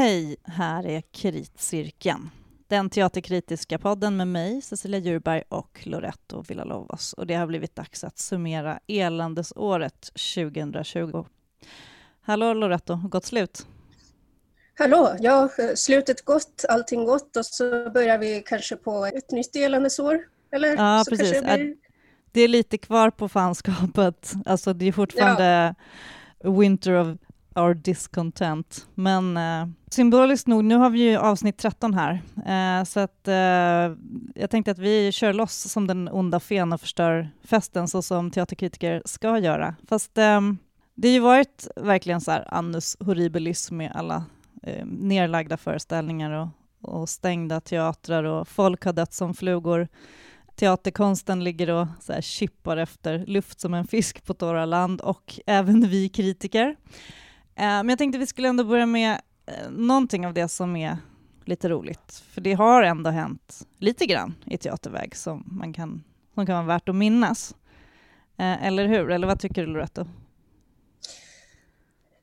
Hej, här är Kritcirkeln. Den teaterkritiska podden med mig, Cecilia Djurberg och Loretto Villalovas. Och det har blivit dags att summera eländesåret 2020. Hallå Loretto, gott slut? Hallå, ja, slutet gott, allting gott och så börjar vi kanske på ett nytt eländesår. Eller? Ja, så precis. Det, blir... det, är lite kvar på fanskapet. Alltså det är fortfarande ja. winter of our discontent. Men eh, symboliskt nog, nu har vi ju avsnitt 13 här, eh, så att eh, jag tänkte att vi kör loss som den onda fen och förstör festen så som teaterkritiker ska göra. Fast eh, det har ju varit verkligen så här annus horribilis med alla eh, nerlagda föreställningar och, och stängda teatrar och folk har dött som flugor. Teaterkonsten ligger och så här chippar efter luft som en fisk på torra land och även vi kritiker. Eh, men jag tänkte vi skulle ändå börja med eh, någonting av det som är lite roligt. För det har ändå hänt lite grann i teaterväg som, man kan, som kan vara värt att minnas. Eh, eller hur? Eller vad tycker du Loretto?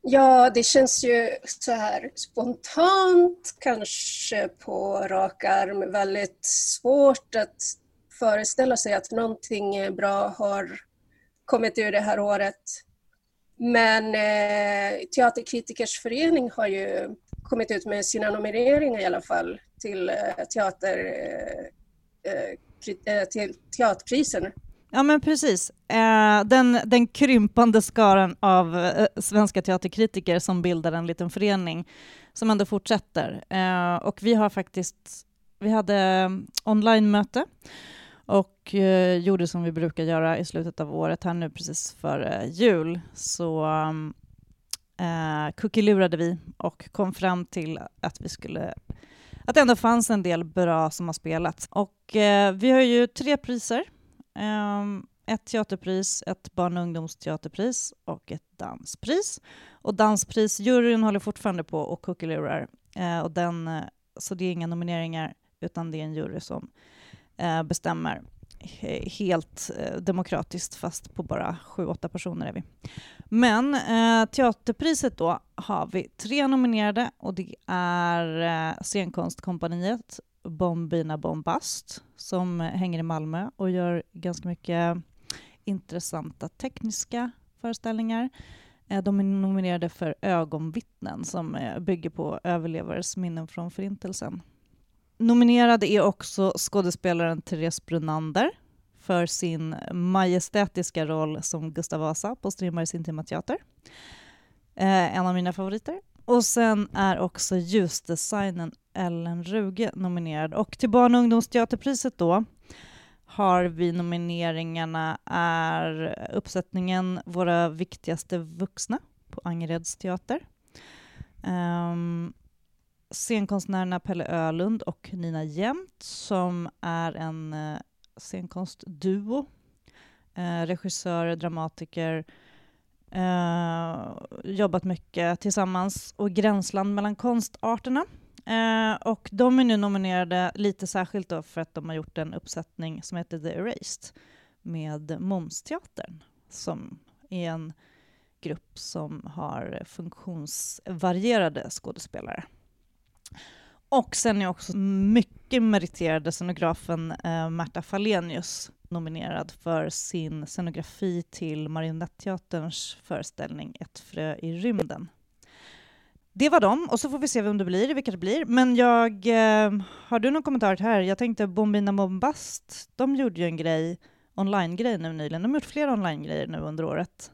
Ja, det känns ju så här spontant, kanske på rak arm, väldigt svårt att föreställa sig att någonting bra har kommit ur det här året. Men eh, Teaterkritikers förening har ju kommit ut med sina nomineringar i alla fall till, eh, teater, eh, eh, eh till teaterprisen. Ja men precis. Eh, den, den krympande skaran av eh, svenska teaterkritiker som bildar en liten förening som ändå fortsätter. och vi har faktiskt, vi hade online-möte och eh, gjorde som vi brukar göra i slutet av året här nu precis före jul. Så um, eh, cookie-lurade vi och kom fram till att vi skulle att det ändå fanns en del bra som har spelats. Och eh, vi har ju tre priser. Eh, ett teaterpris, ett barn och ungdomsteaterpris och ett danspris. Och dansprisjuryn håller fortfarande på och kuckelurar. Eh, och den, eh, så det är inga nomineringar, utan det är en jury som Eh, Eh, bestämmer helt eh, demokratiskt, fast på bara sju, åtta personer är vi. Men eh, teaterpriset då har vi tre nominerade och det är eh, Scenkonstkompaniet Bombina Bombast som hänger i Malmö och gör ganska mycket intressanta tekniska föreställningar. Eh, de är nominerade för Ögonvittnen som eh, bygger på överlevares minnen från Förintelsen. Nominerad är också skådespelaren Therese Brunander för sin majestätiska roll som Gustav Vasa på Strindbergs Intima Teater. Eh, en av mina favoriter. Och sen är också ljusdesignern Ellen Ruge nominerad. Och till barn och ungdomsteaterpriset då har vi nomineringarna är uppsättningen Våra viktigaste vuxna på Angereds teater. Um, ehm, scenkonstnärerna Pelle Ölund och Nina Jämt som är en eh, scenkonstduo. Eh, regissör, dramatiker, eh, jobbat mycket tillsammans och gränsland mellan konstarterna. Eh, och de är nu nominerade lite särskilt då för att de har gjort en uppsättning som heter The Erased med Momsteatern som är en grupp som har funktionsvarierade skådespelare. Och sen är också mycket meriterade scenografen eh, Märta Falenius nominerad för sin scenografi till Marionetteaterns föreställning Ett frö i rymden. Det var dem, och så får vi se vem det blir, vilka det blir. Men jag, eh, har du någon kommentar här? Jag tänkte Bombina Bombast, de gjorde ju en grej, online-grej nu nyligen. De har gjort flera online-grejer nu under året.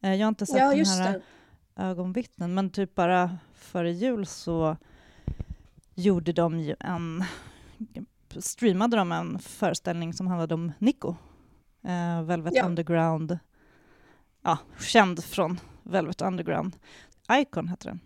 Eh, jag har inte sett ja, den här det. ögonvittnen, men typ bara före jul så gjorde de ju en, streamade de en föreställning som handlade om Nico, eh, Velvet ja. Underground, ja, känd från Velvet Underground. Icon heter den.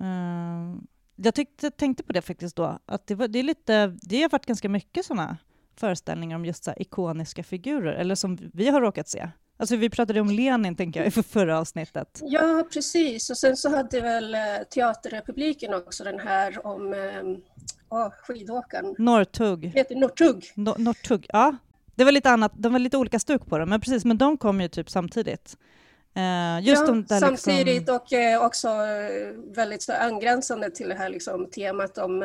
Uh, jag tyckte, tänkte på det faktiskt då, att det, var, det, är lite, det har varit ganska mycket sådana föreställningar om just så ikoniska figurer, eller som vi har råkat se. Alltså vi pratade om Lenin, tänker jag, i förra avsnittet. Ja, precis. Och sen så hade väl eh, Teaterrepubliken också den här om oh, skidåkaren. Norrtugg. Heter Norrtugg. No Norrtugg, ja. Det var lite annat, de var lite olika stuk på dem, men precis, men de kom ju typ samtidigt. Uh, just ja, där samtidigt liksom... och eh, också väldigt så angränsande till det här liksom, temat om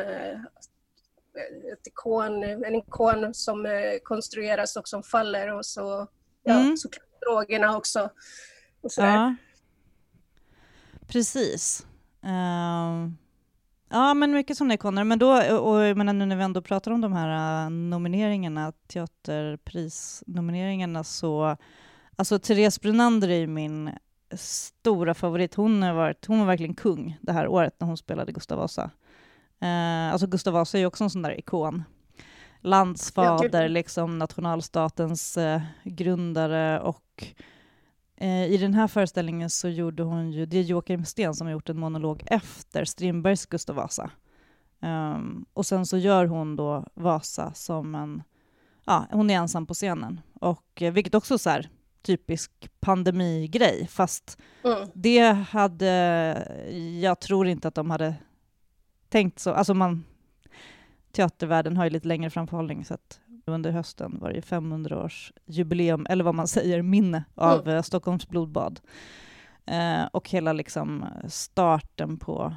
ett ikon, en ikon som konstrueras och som faller och så, ja, mm. så drogerna också. Och ja. Precis. Uh, ja, men mycket sådana ikoner. Men då, och jag menar, nu när vi ändå pratar om de här äh, nomineringarna, teaterprisnomineringarna, så alltså Therese Brunander är ju min stora favorit. Hon, har varit, hon var verkligen kung det här året när hon spelade Gustav Vasa. Uh, alltså Gustav Vasa är ju också en sån där ikon. Landsfader, liksom nationalstatens uh, grundare och Eh, I den här föreställningen så gjorde hon ju, det är Joakim Sten som har gjort en monolog efter Strindbergs Gustav Vasa. Um, och sen så gör hon då Vasa som en, ja, hon är ensam på scenen. Och, eh, vilket också så här, typisk pandemigrej, fast mm. det hade, jag tror inte att de hade tänkt så, alltså man, teatervärlden har ju lite längre framförhållning så att under hösten var det 500-årsjubileum, eller vad man säger, minne av mm. Stockholms blodbad. Eh, och hela liksom starten på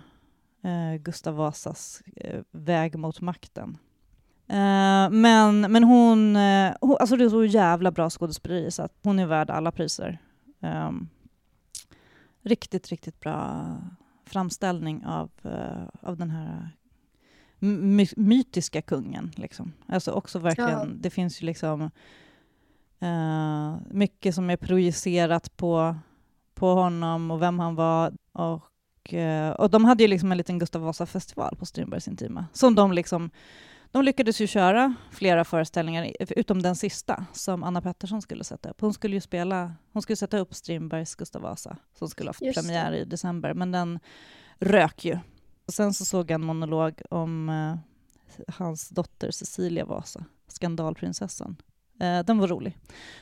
eh, Gustav Vasas eh, väg mot makten. Eh, men, men hon, eh, hon, alltså det är så jävla bra skådespeleri så att hon är värd alla priser. Ehm, riktigt, riktigt bra framställning av, av den här my mytiska kungen. Liksom. Alltså också verkligen, ja. det finns ju liksom uh, mycket som är projicerat på, på honom och vem han var. Och, uh, och de hade ju liksom en liten Gustav Vasa-festival på Strindbergs Intima, som de liksom de lyckades ju köra flera föreställningar, utom den sista, som Anna Pettersson skulle sätta upp. Hon skulle ju spela, hon skulle sätta upp Strindbergs Gustav Vasa, som skulle ha haft premiär i december, men den rök ju Sen så såg jag en monolog om eh, hans dotter Cecilia Vasa, skandalprinsessan. Eh, den var rolig,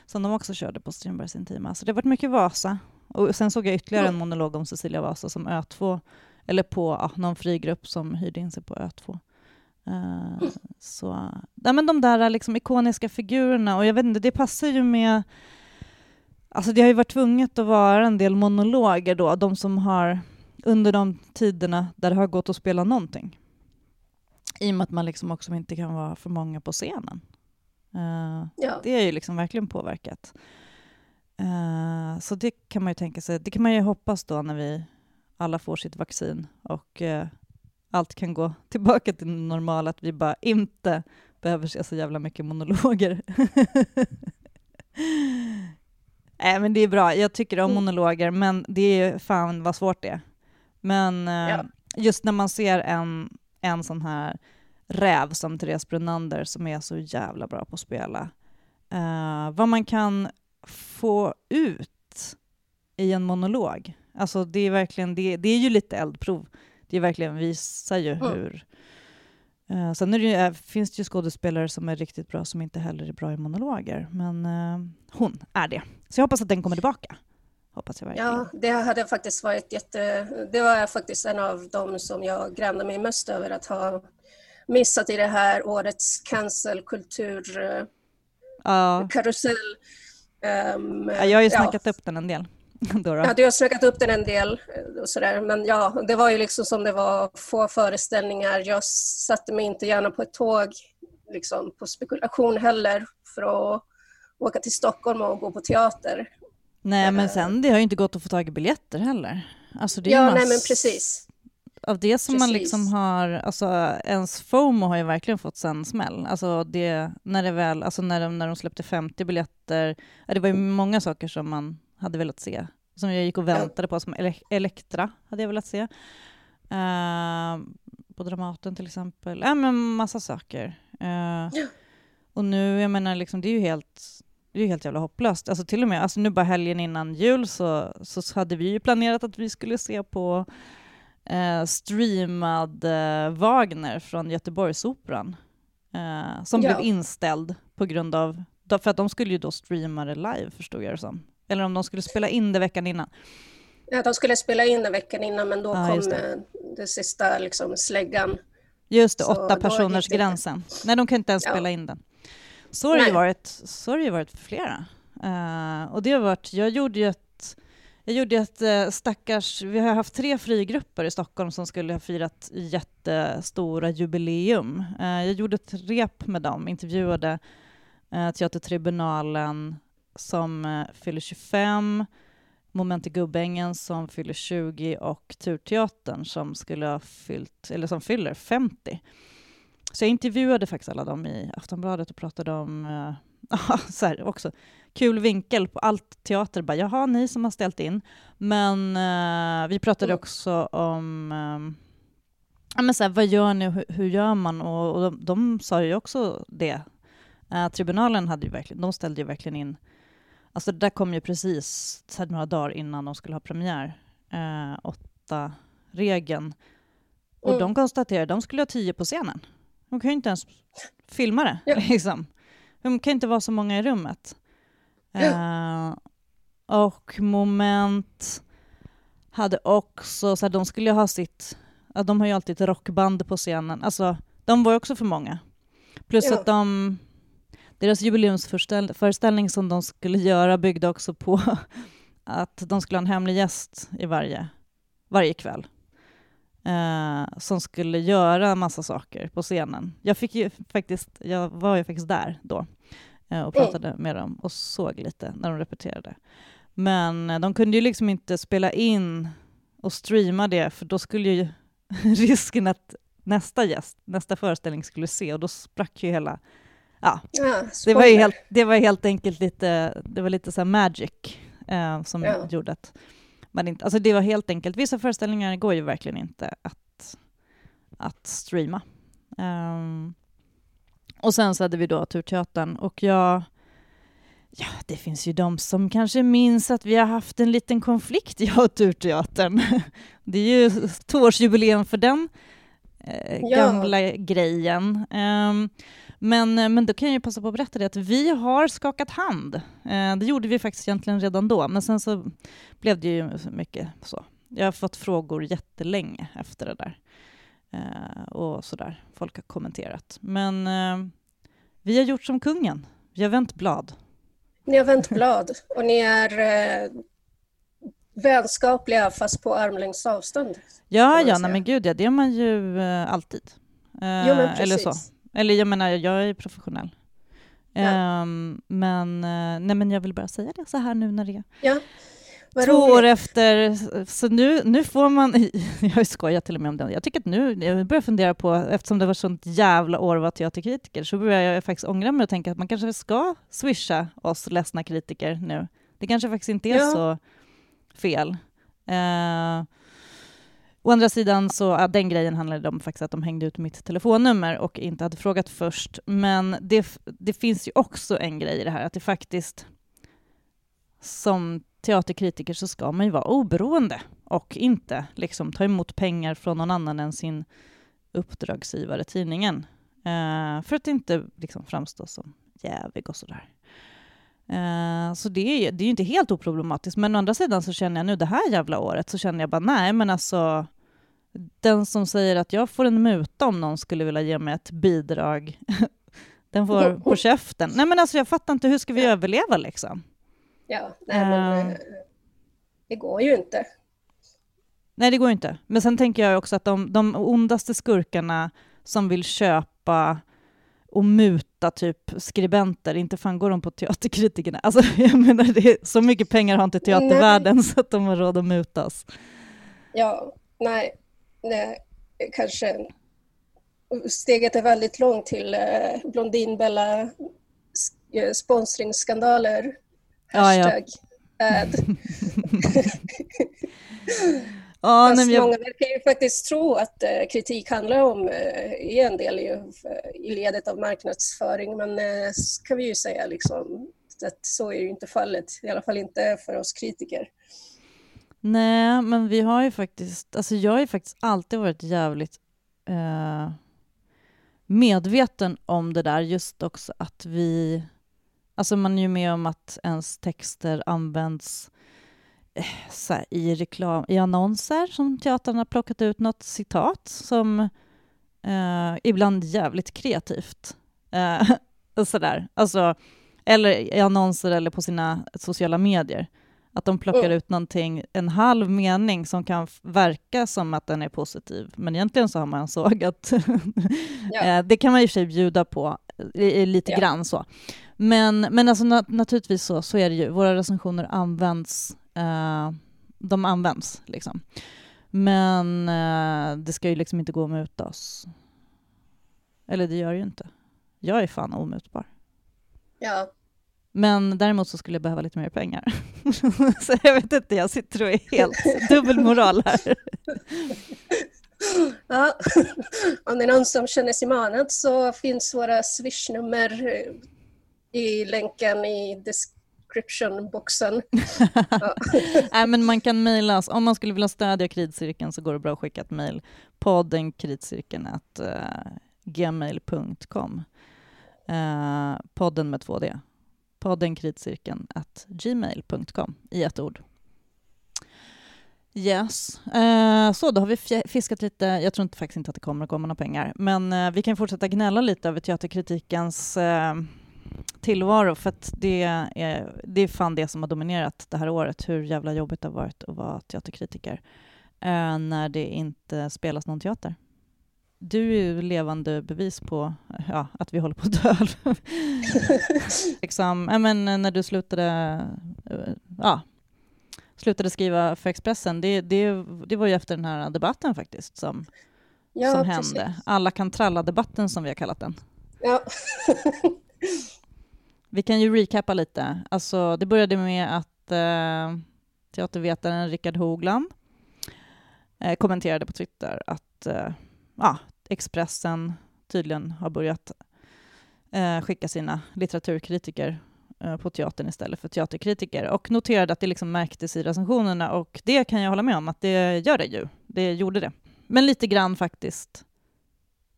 som de också körde på Strindbergs Intima. Så det har varit mycket Vasa. Och sen såg jag ytterligare en monolog om Cecilia Vasa som Ö2, eller på ja, någon frigrupp som hyrde in sig på Ö2. Uh, så, ja, men de där liksom ikoniska figurerna, och jag vet inte, det passar ju med... Alltså det har ju varit tvunget att vara en del monologer då, de som har under de tiderna där det har gått att spela någonting. I och med att man liksom också inte kan vara för många på scenen. Uh, ja. Det är ju liksom verkligen påverkat. Uh, så det kan man ju tänka sig, det kan man ju hoppas då när vi alla får sitt vaccin och uh, allt kan gå tillbaka till normalt, att vi bara inte behöver se så jävla mycket monologer. Nej, men det är bra. Jag tycker om mm. monologer, men det är fan vad svårt det är. Men eh, ja. just när man ser en, en sån här räv som Therese Brunander som är så jävla bra på att spela, eh, vad man kan få ut i en monolog. Alltså det är verkligen, det, det är ju lite eldprov. Det är verkligen visar ju mm. hur... Uh, sen är det ju, finns det ju skådespelare som är riktigt bra som inte heller är bra i monologer, men uh, hon är det. Så jag hoppas att den kommer tillbaka. Hoppas jag verkligen. Ja, det hade faktiskt varit jätte... Det var faktiskt en av dem som jag grämde mig mest över att ha missat i det här årets cancelkultur ja. karusell. Um, ja, jag har ju snackat ja. upp den en del. Då då. Ja, du har snackat upp den en del. Eh, och sådär. Men ja, det var ju liksom som det var få föreställningar. Jag satte mig inte gärna på ett tåg liksom, på spekulation heller för att åka till Stockholm och gå på teater. Nej, men sen det har ju inte gått att få tag i biljetter heller. Alltså, det är ja, nej men precis. Av det som precis. man liksom har, alltså ens FOMO har ju verkligen fått sen smäll. Alltså det, när det väl, alltså när de, när de släppte 50 biljetter, det var ju många saker som man hade velat se. Som jag gick och väntade på, som Elektra hade jag velat se. Uh, på Dramaten till exempel. Ja, men massa saker. Uh, ja. Och nu, jag menar, liksom, det är ju helt det är helt jävla hopplöst. Alltså till och med, alltså nu bara helgen innan jul så, så hade vi ju planerat att vi skulle se på eh, streamad eh, Wagner från Göteborgsoperan. Eh, som ja. blev inställd på grund av, för att de skulle ju då streama det live förstod jag det som. Eller om de skulle spela in det veckan innan. Ja, de skulle spela in det veckan innan men då ah, kom det. Eh, det sista liksom, släggan. Just det, åtta personers gränsen. Nej, de kan inte ens ja. spela in den. Så har, det ju varit, så har det varit för flera. Uh, och det har varit, jag gjorde ju ett, Jag gjorde ett eh, stackars... Vi har haft tre frigrupper i Stockholm som skulle ha firat jättestora jubileum. Eh, jag gjorde ett rep med dem, intervjuade eh, Teatertribunalen som eh, fyller 25, Moment i Gubbängen som fyller 20 och Turteatern som skulle ha fyllt, eller som fyller 50. Så jag intervjuade faktiskt alla dem i Aftonbladet och pratade om eh, så här också, kul vinkel på allt teater. Bara, Jaha, ni som har ställt in. Men uh, vi pratade också om ja, men så här, vad gör ni och hur, hur gör man? Och, och de, de, sa ju också det. Uh, tribunalen hade ju verkligen, de ställde ju verkligen in Alltså det där kom ju precis här, några dagar innan de skulle ha premiär, uh, åtta regeln. Och mm. de konstaterade att de skulle ha tio på scenen. De kan ju inte ens filma det. Ja. Liksom. De kan inte vara så många i rummet. Uh, och Moment hade också, så här, de skulle ha sitt, ja, de har ju alltid ett rockband på scenen, alltså de var också för många. Plus ja. att de, deras jubileumsföreställning som de skulle göra byggde också på att de skulle ha en hemlig gäst i varje, varje kväll. Uh, som skulle göra en massa saker på scenen. Jag, fick ju faktiskt, jag var ju faktiskt där då. Eh, och pratade mm. med dem och såg lite när de repeterade. Men eh, de kunde ju liksom inte spela in och streama det, för då skulle ju risken att nästa gäst, nästa föreställning skulle se och då sprack ju hela... Ja, ja det, var ju helt, det var helt enkelt lite, det var lite så magic eh, som ja. gjorde att man inte... Alltså det var helt enkelt, vissa föreställningar går ju verkligen inte att, att streama. Um, och sen så hade vi då Turteatern och jag... Ja, det finns ju de som kanske minns att vi har haft en liten konflikt, jag och Turteatern. Det är ju tvåårsjubileum för den eh, ja. gamla grejen. Um, men, men då kan jag ju passa på att berätta det att vi har skakat hand. Uh, det gjorde vi faktiskt egentligen redan då, men sen så blev det ju mycket så. Jag har fått frågor jättelänge efter det där. Uh, och sådär. Folk har kommenterat. Men uh, vi har gjort som kungen. Vi har vänt blad. Ni har vänt blad och ni är uh, vänskapliga fast på armlängds avstånd. Ja, ja, nej, men gud ja, det är man ju alltid. jo, men. Eller så. Eller jag menar, jag är professionell. Ja. Um, men, nej, men jag vill bara säga det så här nu när det är ja. Två år efter, så nu, nu får man... Jag har skojat till och med om det. Jag tycker att nu, jag börjar fundera på, eftersom det var sånt jävla år att vara teaterkritiker, så börjar jag faktiskt ångra mig och tänka att man kanske ska swisha oss ledsna kritiker nu. Det kanske faktiskt inte är ja. så fel. Eh, å andra sidan så, ja, den grejen handlade om faktiskt att de hängde ut mitt telefonnummer och inte hade frågat först. Men det, det finns ju också en grej i det här, att det faktiskt som teaterkritiker så ska man ju vara oberoende och inte liksom ta emot pengar från någon annan än sin uppdragsgivare, tidningen, eh, för att inte liksom framstå som jävig och sådär. Eh, så det är, det är ju inte helt oproblematiskt, men å andra sidan så känner jag nu det här jävla året så känner jag bara nej, men alltså den som säger att jag får en muta om någon skulle vilja ge mig ett bidrag, den får på käften. Nej men alltså jag fattar inte, hur ska vi överleva liksom? Ja, nej men uh, det går ju inte. Nej, det går inte. Men sen tänker jag också att de, de ondaste skurkarna som vill köpa och muta typ skribenter, inte fan går de på teaterkritikerna. Alltså, jag menar, det är, så mycket pengar har inte teatervärlden nej. så att de har råd att mutas. Ja, nej, nej kanske steget är väldigt långt till eh, Blondinbella eh, sponsringsskandaler Hashtag ja, ja. ad. ja, Fast jag... många verkar ju faktiskt tro att uh, kritik handlar om, uh, i en del i, uh, i ledet av marknadsföring, men uh, kan vi ju säga liksom, att så är ju inte fallet, i alla fall inte för oss kritiker. Nej, men vi har ju faktiskt, alltså jag har ju faktiskt alltid varit jävligt medveten om det där, just också att vi Alltså man är ju med om att ens texter används eh, här, i reklam, i annonser som teatern har plockat ut något citat som eh, ibland jävligt kreativt. Eh, sådär. Alltså, eller i annonser eller på sina sociala medier. Att de plockar Mm. ut någonting, en halv mening som kan verka som att den är positiv, men egentligen så har man sågat. Ja. Eh, det kan man i och för sig bjuda på, lite Ja. grann så. Men, men alltså, nat- naturligtvis så, så är det ju. Våra recensioner används, eh, de används liksom. Men eh, det ska ju liksom inte gå att muta oss. Eller det gör det ju inte. Jag är fan omutbar. Ja. Men däremot så skulle jag behöva lite mer pengar. så jag vet inte, jag sitter och är helt dubbelmoral här. ja. Om det är någon som känner sig manad så finns våra swishnummer eh, i länken i description-boxen. Ja. Nej, men man kan mejla oss. Om man skulle vilja stödja kritcirkeln så går det bra att skicka ett mejl. Podden kritcirkeln uh, eh, gmail.com. Uh, eh, podden med två D. Podden kritcirkeln gmail.com i ett ord. Yes. Eh, så då har vi fiskat lite. Jag tror inte, faktiskt inte att det kommer att komma några pengar, men eh, vi kan fortsätta gnälla lite över teaterkritikens eh, tillvaro, för att det är, det är fan det som har dominerat det här året, hur jävla jobbigt det har varit att vara teaterkritiker eh, när det inte spelas någon teater. Du är ju levande bevis på ja, att vi håller på att dö. liksom, men eh, när du slutade, eh, ja, slutade skriva för Expressen, det, det, det var ju efter den här debatten faktiskt som, Ja, som precis. hände. Alla kan tralla-debatten som vi har kallat den. Ja. Vi kan ju recappa lite. Alltså, det började med att eh, teatervetaren Rickard Hogland eh, kommenterade på Twitter att eh, ja, Expressen tydligen har börjat eh, skicka sina litteraturkritiker Eh, på teatern istället för teaterkritiker och noterade att det liksom märktes i recensionerna och det kan jag hålla med om att det gör det ju. Det gjorde det. Men lite grann faktiskt.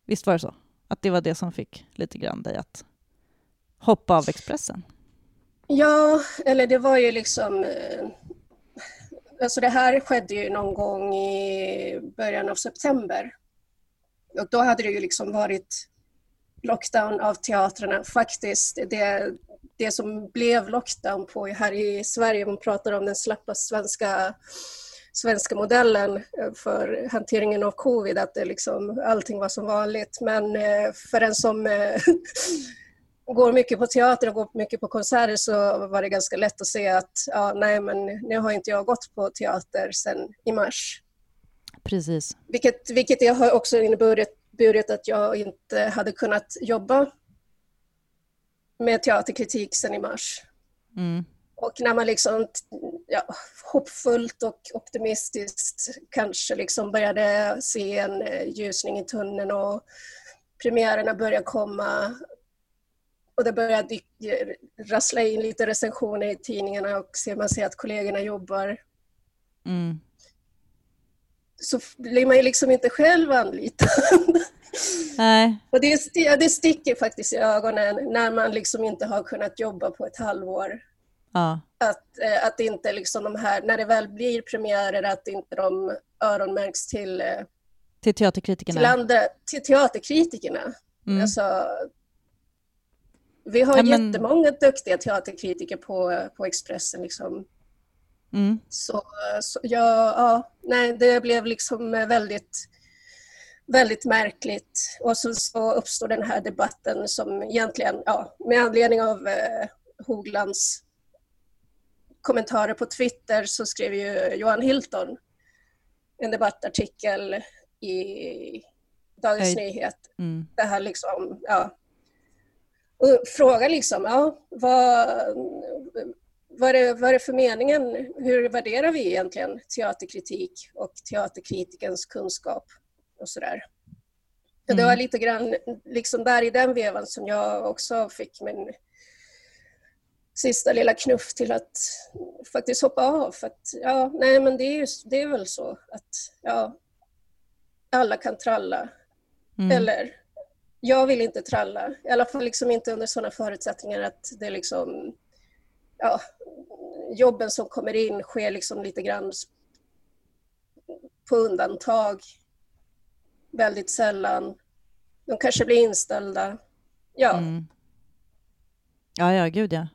Visst var det så? Att det var det som fick lite grann dig att hoppa av Expressen? Ja, eller det var ju liksom... Eh, alltså det här skedde ju någon gång i början av september. Och då hade det ju liksom varit lockdown av teatrarna. Faktiskt, det, det som blev lockdown på här i Sverige, man pratar om den slappa svenska, svenska modellen eh, för hanteringen av covid, att det liksom, allting var som vanligt. Men eh, för en som eh, går mycket på teater och går mycket på konserter så var det ganska lätt att se att ja, nej, men nu har inte jag gått på teater sedan i mars. Precis. Vilket, vilket det har också inneburit burit att jag inte hade kunnat jobba med teaterkritik sedan i mars. Mm. Och när man liksom ja, hoppfullt och optimistiskt kanske liksom började se en eh, ljusning i tunneln och premiärerna började komma och det började rassla in lite recensioner i tidningarna och ser man ser att kollegorna jobbar Mm. Så blir man ju liksom inte själv anlitad. Nej, och det, det sticker faktiskt i ögonen när man liksom inte har kunnat jobba på ett halvår. ja. Att, eh, att inte liksom de här, när det väl blir premiärer, att inte de öronmärks till, eh, Till teaterkritikerna. till, andra, till teaterkritikerna. Mm. Alltså, vi har Ja, men- jättemånga duktiga teaterkritiker på, på Expressen. Liksom. Mm. Så, så ja, ja, nej, det blev liksom väldigt, väldigt märkligt. Och så, så uppstod den här debatten som egentligen, ja, med anledning av eh, Hoglands kommentarer på Twitter så skrev ju Johan Hilton en debattartikel i Dagens Hej. Nyheter Mm. det här liksom, ja. Och fråga liksom, ja, vad, vad, är vad är det för meningen? Hur värderar vi egentligen teaterkritik och teaterkritikens kunskap och sådär? Och det var Mm. lite grann liksom där i den vevan som jag också fick min sista lilla knuff till att faktiskt hoppa av. För att, ja, nej men det är, ju, det är väl så att, ja, alla kan tralla. Mm. Eller, jag vill inte tralla. I alla fall liksom inte under sådana förutsättningar att det liksom, ja, jobben som kommer in sker liksom lite grann på undantag. Väldigt sällan. De kanske blir inställda. Ja, Mm. Ja, ja, gud ja.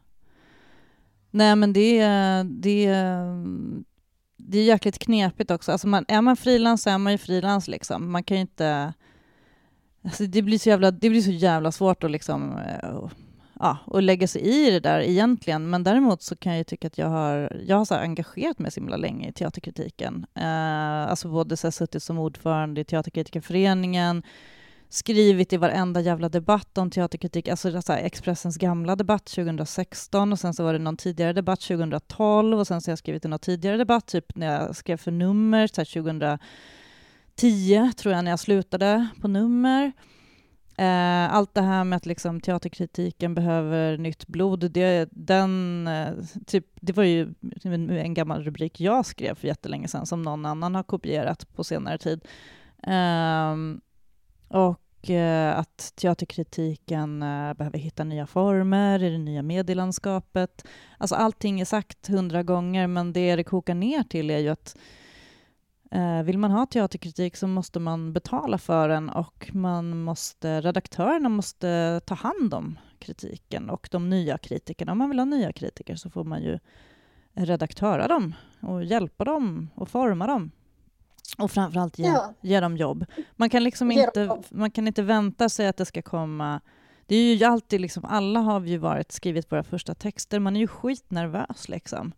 Nej men det är, det är, det är jäkligt knepigt också. Alltså man, är man frilans så är man ju frilans liksom. Man kan ju inte... Alltså det, blir så jävla, det blir så jävla svårt att liksom... Eh, Ja, och lägga sig i det där egentligen. Men däremot så kan jag tycka att jag har, jag har så engagerat mig så himla länge i teaterkritiken. Eh, alltså både så suttit som ordförande i Teaterkritikerföreningen, skrivit i varenda jävla debatt om teaterkritik, alltså så här, Expressens gamla debatt 2016 och sen så var det någon tidigare debatt 2012 och sen så har jag skrivit i någon tidigare debatt, typ när jag skrev för nummer, så här 2010 tror jag när jag slutade på nummer. Eh, allt det här med att liksom teaterkritiken behöver nytt blod, det, den, eh, typ, det var ju en gammal rubrik jag skrev för jättelänge sedan som någon annan har kopierat på senare tid. Um, och eh, att teaterkritiken eh, behöver hitta nya former i det nya medielandskapet. Alltså allting är sagt hundra gånger, men det det kokar ner till är ju att eh, vill man ha teaterkritik så måste man betala för den och man måste, redaktörerna måste ta hand om kritiken och de nya kritikerna. Om man vill ha nya kritiker så får man ju redaktöra dem och hjälpa dem och forma dem. Och framförallt ge, ja. ge dem jobb. Man kan liksom inte, man kan inte vänta sig att det ska komma... Det är ju alltid liksom, alla har vi ju varit skrivit våra första texter, man är ju skitnervös liksom.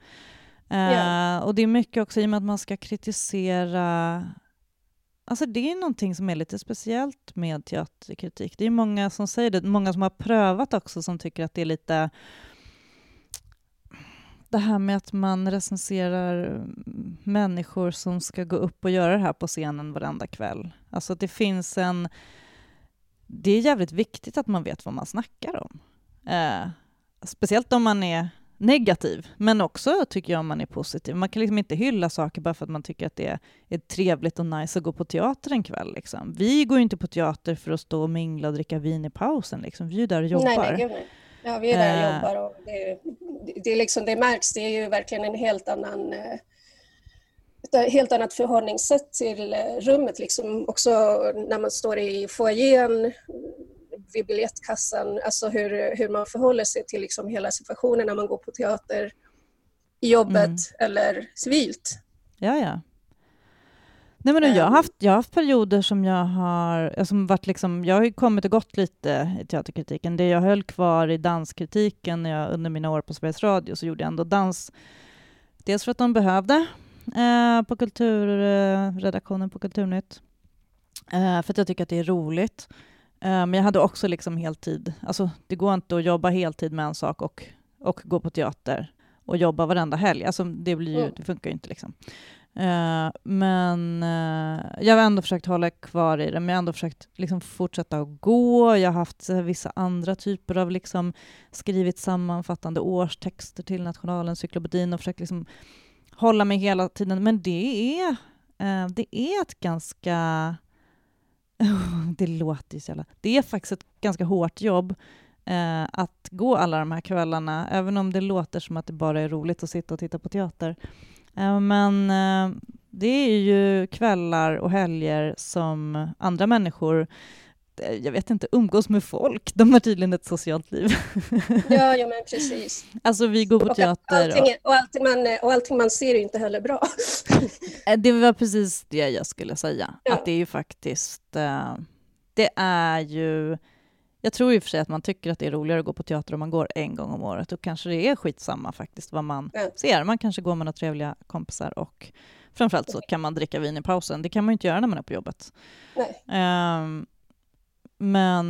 Yeah. Uh, och det är mycket också i och med att man ska kritisera Alltså det är någonting som är lite speciellt med teaterkritik. Det är många som säger det, många som har prövat också som tycker att det är lite det här med att man recenserar människor som ska gå upp och göra det här på scenen varenda kväll. Alltså det finns en... Det är jävligt viktigt att man vet vad man snackar om. Eh, speciellt om man är negativ, men också tycker jag man är positiv. Man kan liksom inte hylla saker bara för att man tycker att det är trevligt och nice att gå på teater en kväll. Liksom. Vi går ju inte på teater för att stå och mingla och dricka vin i pausen. Liksom. Vi är ju där och jobbar. Nej, nej, nej. Ja, vi är där och eh. jobbar och det, det, liksom, det märks. Det är ju verkligen en helt annan eh, ett helt annat förhållningssätt till eh, rummet. Liksom. Också när man står i foajén, vid biljettkassan, alltså hur, hur man förhåller sig till liksom hela situationen när man går på teater, i jobbet mm. eller civilt. Ja, ja. Nej, men jag, har haft, jag har haft perioder som jag har... Som varit liksom, jag har kommit och gått lite i teaterkritiken. Det jag höll kvar i danskritiken när jag, under mina år på Sveriges Radio så gjorde jag ändå dans. Dels för att de behövde eh, på kulturredaktionen på Kulturnytt. Eh, för att jag tycker att det är roligt. Eh, men jag hade också liksom heltid. Alltså, det går inte att jobba heltid med en sak och, och gå på teater och jobba varenda helg. Alltså, det, blir ju, mm. det funkar ju inte. Liksom. Uh, men uh, jag har ändå försökt hålla kvar i det, men jag har ändå försökt liksom, fortsätta att gå. Jag har haft uh, vissa andra typer av liksom, skrivit sammanfattande årstexter till Nationalen, Cyklopedin och försökt liksom, hålla mig hela tiden. Men det är, det är ett ganska... det låter ju så jävla... Det är faktiskt ett ganska hårt jobb eh, att gå alla de här kvällarna, även om det låter som att det bara är roligt att sitta och titta på teater. Eh, men eh, det är ju kvällar och helger som andra människor eh, jag vet inte, umgås med folk. De har tydligen ett socialt liv. Ja, ja men precis. Alltså vi går på och teater. Allting, och, allting man, och allting man ser är inte heller bra. Eh, det var precis det jag skulle säga. Ja. Att det är ju faktiskt, det är ju jag tror i och för sig att man tycker att det är roligare att gå på teater om man går en gång om året. Och kanske det är skitsamma faktiskt vad man mm. ser. Man kanske går med några trevliga kompisar och framförallt så kan man dricka vin i pausen. Det kan man ju inte göra när man är på jobbet. Um, men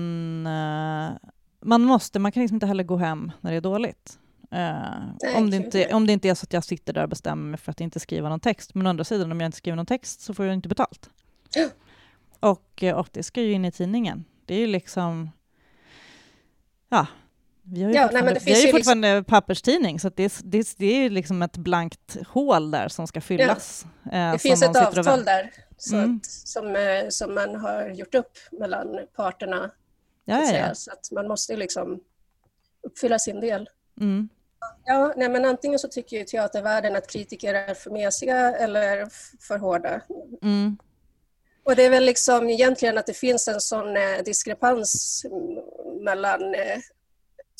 uh, man måste, man kan liksom inte heller gå hem när det är dåligt. Nej, om, det inte, om det inte är så att jag sitter där och bestämmer mig för att inte skriva någon text. Men å andra sidan, om jag inte skriver någon text så får jag inte betalt. Och, eh, och det ska ju in i tidningen. Det är ju liksom ja, vi har ju ja, fortfarande, nej, vi har ju fortfarande liksom... papperstidning, så det, det, det är liksom ett blankt hål där som ska fyllas. Ja. Det finns ett avtal där så mm. att, som, eh, som man har gjort upp mellan parterna. Ja, ja. Så att man måste liksom uppfylla sin del. Mm. Ja, nej, men antingen så tycker ju teatervärlden att kritiker är för mesiga eller för hårda. Mm. Och det är väl liksom egentligen att det finns en sån eh, diskrepans mellan eh,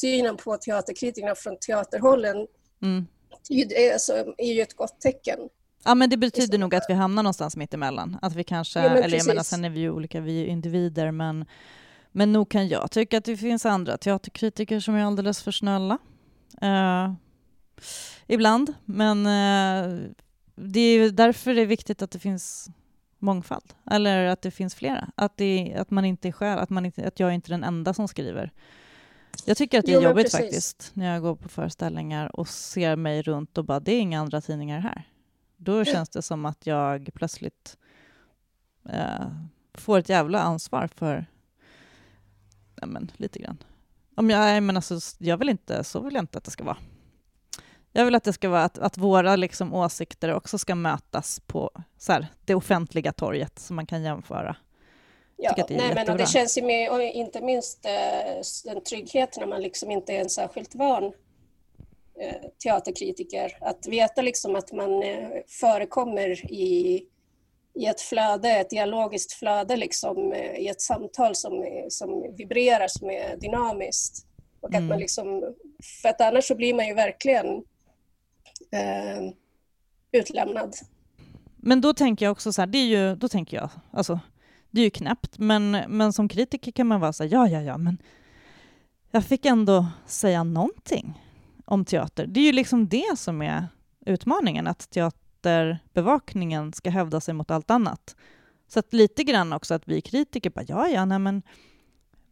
synen på teaterkritikerna från teaterhållen Mm. Det är, alltså, är ju ett gott tecken. Ja, men det betyder nog att vi hamnar någonstans mitt emellan. Att vi kanske, ja, eller jag menar, sen är vi ju olika, vi är individer, men, men nog kan jag tycka att det finns andra teaterkritiker som är alldeles för snälla. Uh, ibland, men uh, det är därför det är viktigt att det finns mångfald, eller att det finns flera. Att, det, att man inte är själv, att, man inte, att jag är inte är den enda som skriver. Jag tycker att det är jo, jobbigt faktiskt, när jag går på föreställningar och ser mig runt och bara, det är inga andra tidningar här. Då känns det som att jag plötsligt eh, får ett jävla ansvar för, ja men lite grann. Om jag, men alltså, jag vill inte, så vill jag inte att det ska vara. Jag vill att det ska vara att, att våra liksom, åsikter också ska mötas på så här, det offentliga torget, så man kan jämföra. Ja, nej, men och det känns ju med, inte minst eh, den tryggheten när man liksom inte är en särskilt van teaterkritiker, att veta liksom att man eh, förekommer i, i ett flöde, ett dialogiskt flöde, liksom, eh, i ett samtal som, som vibrerar, som är dynamiskt. Och att mm. man liksom, för att annars så blir man ju verkligen eh, utlämnad. Men då tänker jag också så här, det är ju, då tänker jag, alltså, det är ju knäppt, men, men som kritiker kan man vara så här, ja, ja, ja, men jag fick ändå säga någonting om teater. Det är ju liksom det som är utmaningen, att teaterbevakningen ska hävda sig mot allt annat. Så att lite grann också att vi kritiker bara, ja, ja, nej men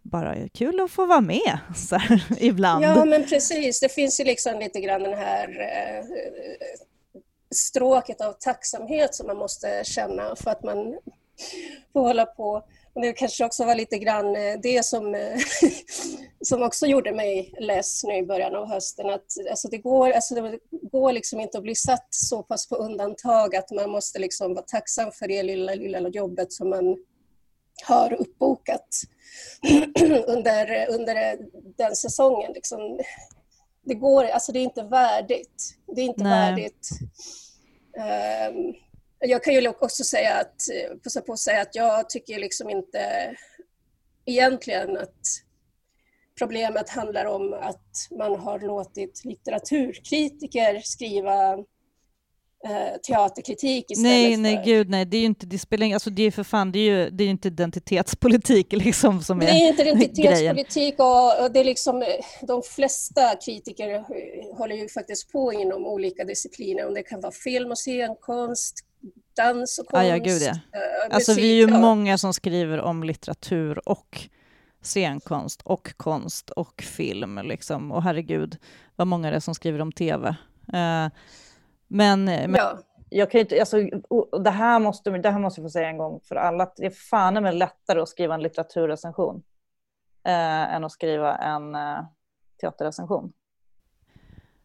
bara kul att få vara med så här, ibland. Ja, men precis. Det finns ju liksom lite grann den här eh, stråket av tacksamhet som man måste känna för att man får hålla på. Det kanske också var lite grann eh, det som, eh, som också gjorde mig less nu i början av hösten. Att, alltså det, går, alltså det går liksom inte att bli satt så pass på undantag att man måste liksom vara tacksam för det lilla, lilla jobbet som man har uppbokat under, under den säsongen. Liksom. Det går, alltså det är inte värdigt. Det är inte Nej. värdigt. Um, jag kan ju också säga att, passa på att säga att jag tycker liksom inte egentligen att problemet handlar om att man har låtit litteraturkritiker skriva eh, teaterkritik istället Nej, nej, för... gud nej, det är ju inte, det spelar, alltså det är för fan, det är ju det är inte identitetspolitik liksom som är Det är inte identitetspolitik och, och, det är liksom, de flesta kritiker håller ju faktiskt på inom olika discipliner, om det kan vara film och scenkonst, dans och konst, ah, ja, gud, ja. Äh, alltså vi är ju ja. många som skriver om litteratur och scenkonst och konst och film liksom, och herregud vad många det är som skriver om tv. Uh, men, men ja. jag kan inte, alltså, det, här måste, det här måste jag få säga en gång för alla. Det är fan med lättare att skriva en litteraturrecension eh, än att skriva en eh, teaterrecension.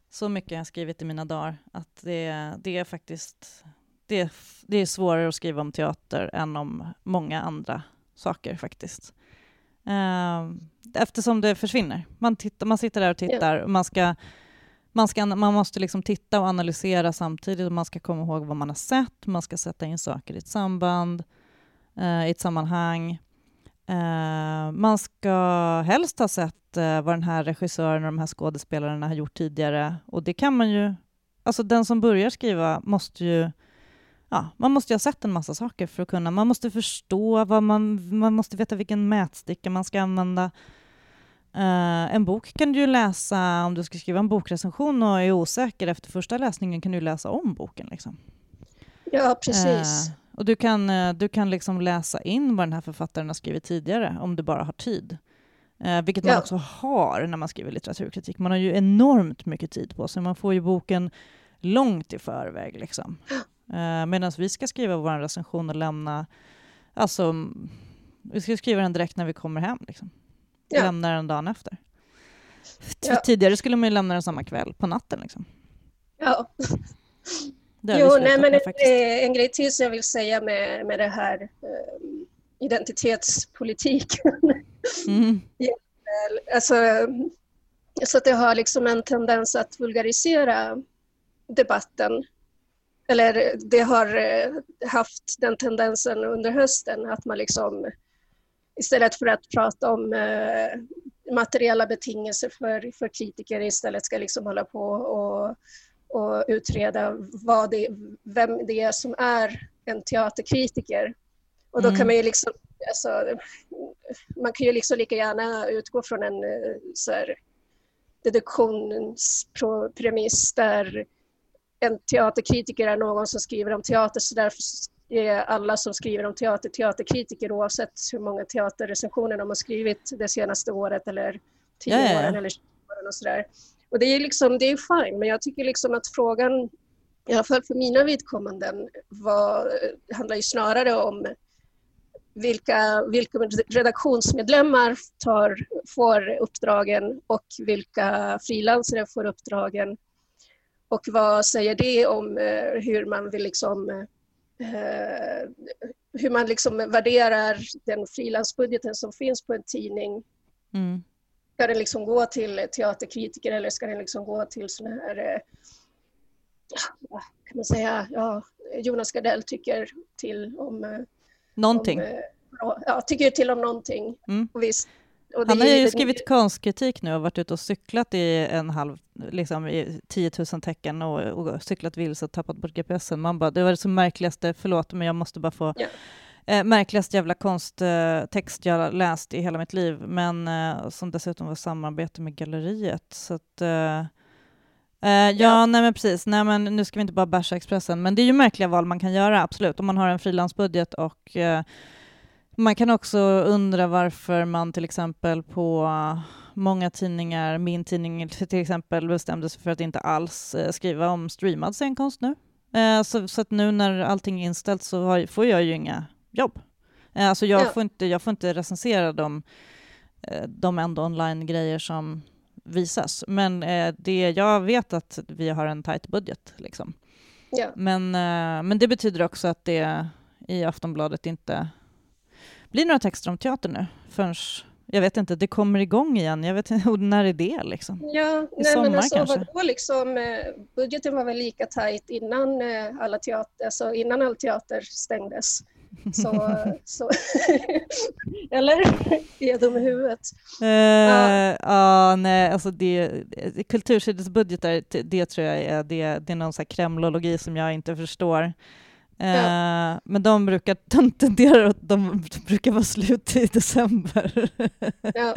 Så mycket har jag skrivit i mina dagar att det, det är faktiskt det, det är svårare att skriva om teater än om många andra saker faktiskt. Eh, eftersom det försvinner. Man, tittar, man sitter där och tittar och man ska man, ska, man måste liksom titta och analysera samtidigt och man ska komma ihåg vad man har sett, man ska sätta in saker i ett samband, eh, i ett sammanhang. Eh, man ska helst ha sett eh, vad den här regissören och de här skådespelarna har gjort tidigare och det kan man ju... Alltså den som börjar skriva måste ju... Ja, man måste ju ha sett en massa saker för att kunna... Man måste förstå vad man... Man måste veta vilken mätsticka man ska använda. Uh, en bok kan du ju läsa, om du ska skriva en bokrecension och är osäker efter första läsningen kan du läsa om boken. Liksom. Ja, precis. Uh, och du kan, uh, du kan liksom läsa in vad den här författaren har skrivit tidigare, om du bara har tid. vilket man också har när man skriver litteraturkritik. Man har ju enormt mycket tid på sig. Man får ju boken långt i förväg. Liksom. Medan vi ska skriva vår recension och lämna... Alltså, vi ska skriva den direkt när vi kommer hem. Liksom ja. lämnar den dagen efter. Ja. Tidigare skulle man ju lämna den samma kväll, på natten. Liksom. Ja. Jo, nej, men en, en grej till som jag vill säga med, med det här um, identitetspolitiken. Mm. alltså, så att det har liksom en tendens att vulgarisera debatten. Eller det har uh, haft den tendensen under hösten att man liksom istället för att prata om eh, materiella betingelser för, för kritiker istället ska liksom hålla på och, och utreda vad det, vem det är som är en teaterkritiker. Och då mm. kan man ju liksom, alltså, man kan ju liksom lika gärna utgå från en eh, så här, deduktionspremiss där en teaterkritiker är någon som skriver om teater så därför är alla som skriver om teater teaterkritiker oavsett hur många teaterrecensioner de har skrivit det senaste året eller tio ja. åren eller 20 åren och sådär. Och det är liksom, det är fine, men jag tycker liksom att frågan, i alla fall för mina vidkommanden, var, handlar ju snarare om vilka, vilka redaktionsmedlemmar tar, får uppdragen och vilka frilansare får uppdragen. Och vad säger det om eh, hur man vill liksom eh, hur man liksom värderar den frilansbudgeten som finns på en tidning. Mm. Ska den liksom gå till teaterkritiker eller ska den liksom gå till såna här, eh, kan man säga, ja, Jonas Gardell tycker till om... Någonting? Om, ja, tycker till om någonting. Mm. Och visst, Han har ju skrivit konstkritik nu och varit ute och cyklat i en halv, liksom i 10 000 tecken och, och cyklat vilse och tappat bort GPSen. Man bara, det var det så märkligaste, förlåt men jag måste bara få ja. eh, märkligaste jävla konsttext eh, jag läst i hela mitt liv, men eh, som dessutom var samarbete med galleriet. Så att, eh, Uh, ja, ja, nej men precis. Nej, men nu ska vi inte bara basha Expressen, men det är ju märkliga val man kan göra, absolut. Om man har en frilansbudget och uh, man kan också undra varför man till exempel på många tidningar, min tidning till exempel, bestämde sig för att inte alls eh, skriva om streamad scenkonst nu. Eh, så, så, att nu när allting är inställt så får jag ju inga jobb. Eh, alltså jag, ja. får inte, jag får inte recensera de, de ändå online-grejer som visas. Men det, jag vet att vi har en tajt budget. Liksom. Ja. Men, men det betyder också att det i Aftonbladet inte blir några texter om teater nu förrän jag vet inte, det kommer igång igen. Jag vet inte, när är det liksom? Ja, nej, sommar, men alltså, vadå, liksom, eh, budgeten var väl lika tajt innan, eh, alla teater, alltså innan all teater stängdes. Så, så eller? Är jag dum i huvudet? Uh, ja. ja, nej, alltså det, kultursidesbudgetar, det tror jag är, det, det är någon kremlologi som jag inte förstår. Ja. Eh, men de brukar tendera att de brukar vara slut i december. Ja.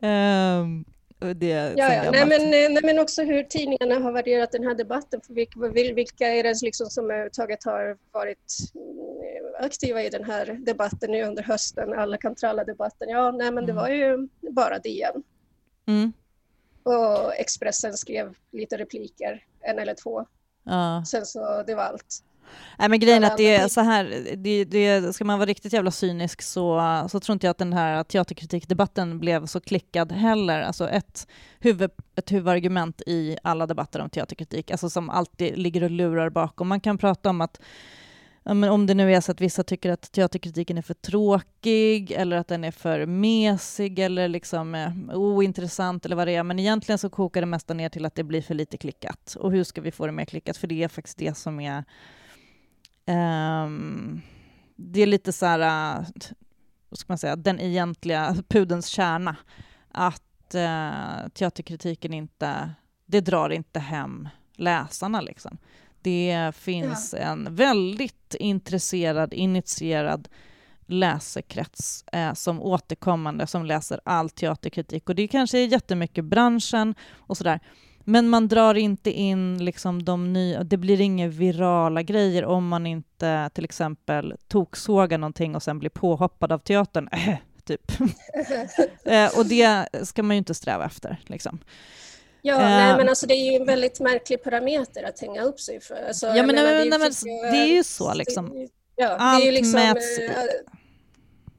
um, det ja, ja. Nej, men, eh, nej, men också hur tidningarna har värderat den här debatten. För vilka, vilka är det liksom som överhuvudtaget har varit mm, aktiva i den här debatten nu under hösten? Alla kan tralla debatten. Ja, nej, men det mm. var ju bara DN. Mm. Och Expressen skrev lite repliker, en eller två. Ja. Sen så, det var allt. Nej men grejen är att det är så här, det, det, ska man vara riktigt jävla cynisk så, så tror inte jag att den här teaterkritikdebatten blev så klickad heller. Alltså ett, huvud, ett huvudargument i alla debatter om teaterkritik, alltså som alltid ligger och lurar bakom. Man kan prata om att men om det nu är så att vissa tycker att teaterkritiken är för tråkig eller att den är för mesig eller liksom eh, ointressant eller vad det är, men egentligen så kokar det mesta ner till att det blir för lite klickat. Och hur ska vi få det mer klickat? För det är faktiskt det som är Um, det är lite så här, uh, vad ska man säga, den egentliga pudens kärna. Att uh, teaterkritiken inte, det drar inte hem läsarna liksom. Det finns ja. en väldigt intresserad, initierad läsekrets eh, som återkommande som läser all teaterkritik och det kanske är jättemycket branschen och sådär. Men man drar inte in liksom de nya, det blir inga virala grejer om man inte till exempel toksågar någonting och sen blir påhoppad av teatern, äh, typ. eh, och det ska man ju inte sträva efter. Liksom. Ja, uh, nej, men alltså det är ju en väldigt märklig parameter att hänga upp sig för. Alltså, ja, men, menar, nej, det, men, det är ju så liksom. Ja, allt liksom, mäts, äh,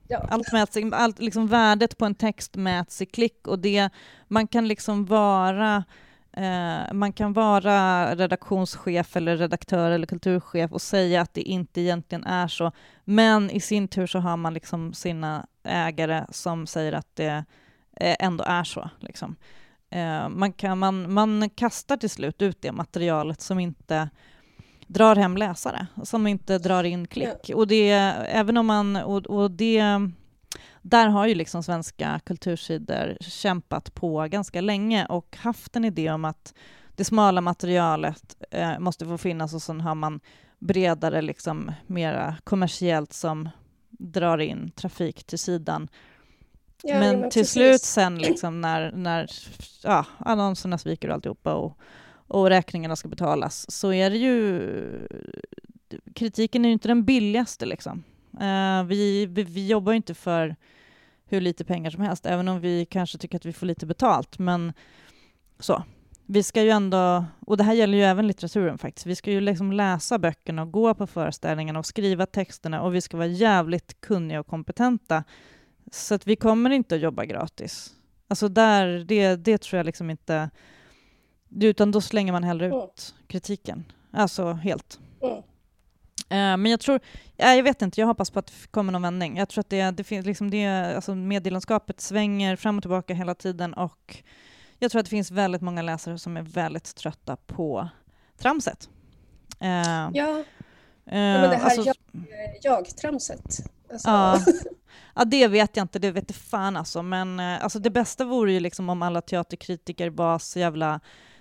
ja. allt mäts, allt, liksom värdet på en text mäts i klick och det, man kan liksom vara Eh, man kan vara redaktionschef eller redaktör eller kulturchef och säga att det inte egentligen är så, men i sin tur så har man liksom sina ägare som säger att det eh, ändå är så. Liksom. Eh, man, kan, man, man kastar till slut ut det materialet som inte drar hem läsare, som inte drar in klick. Och det, även om man, och, och det där har ju liksom svenska kultursidor kämpat på ganska länge och haft en idé om att det smala materialet eh, måste få finnas och sen har man bredare, liksom mera kommersiellt som drar in trafik till sidan. Ja, men, men till precis. slut sen liksom när, när ja, annonserna sviker och alltihopa och, och räkningarna ska betalas så är det ju kritiken är ju inte den billigaste liksom. Uh, vi, vi, vi, jobbar ju inte för hur lite pengar som helst, även om vi kanske tycker att vi får lite betalt, men så. Vi ska ju ändå, och det här gäller ju även litteraturen faktiskt, vi ska ju liksom läsa böckerna och gå på föreställningarna och skriva texterna och vi ska vara jävligt kunniga och kompetenta. Så att vi kommer inte att jobba gratis. Alltså där, det, det tror jag liksom inte... Utan då slänger man hellre ut kritiken. Alltså helt. Mm. Eh, men jag tror, jag vet inte, jag hoppas på att det kommer någon vändning. Jag tror att det, det finns liksom det, alltså medielandskapet svänger fram och tillbaka hela tiden och jag tror att det finns väldigt många läsare som är väldigt trötta på tramset. Uh, ja. ja, men det här alltså, jag, jag-tramset. Alltså. Ja. ja, det vet jag inte, det vet fan alltså. Men alltså, det bästa vore ju liksom om alla teaterkritiker var så jävla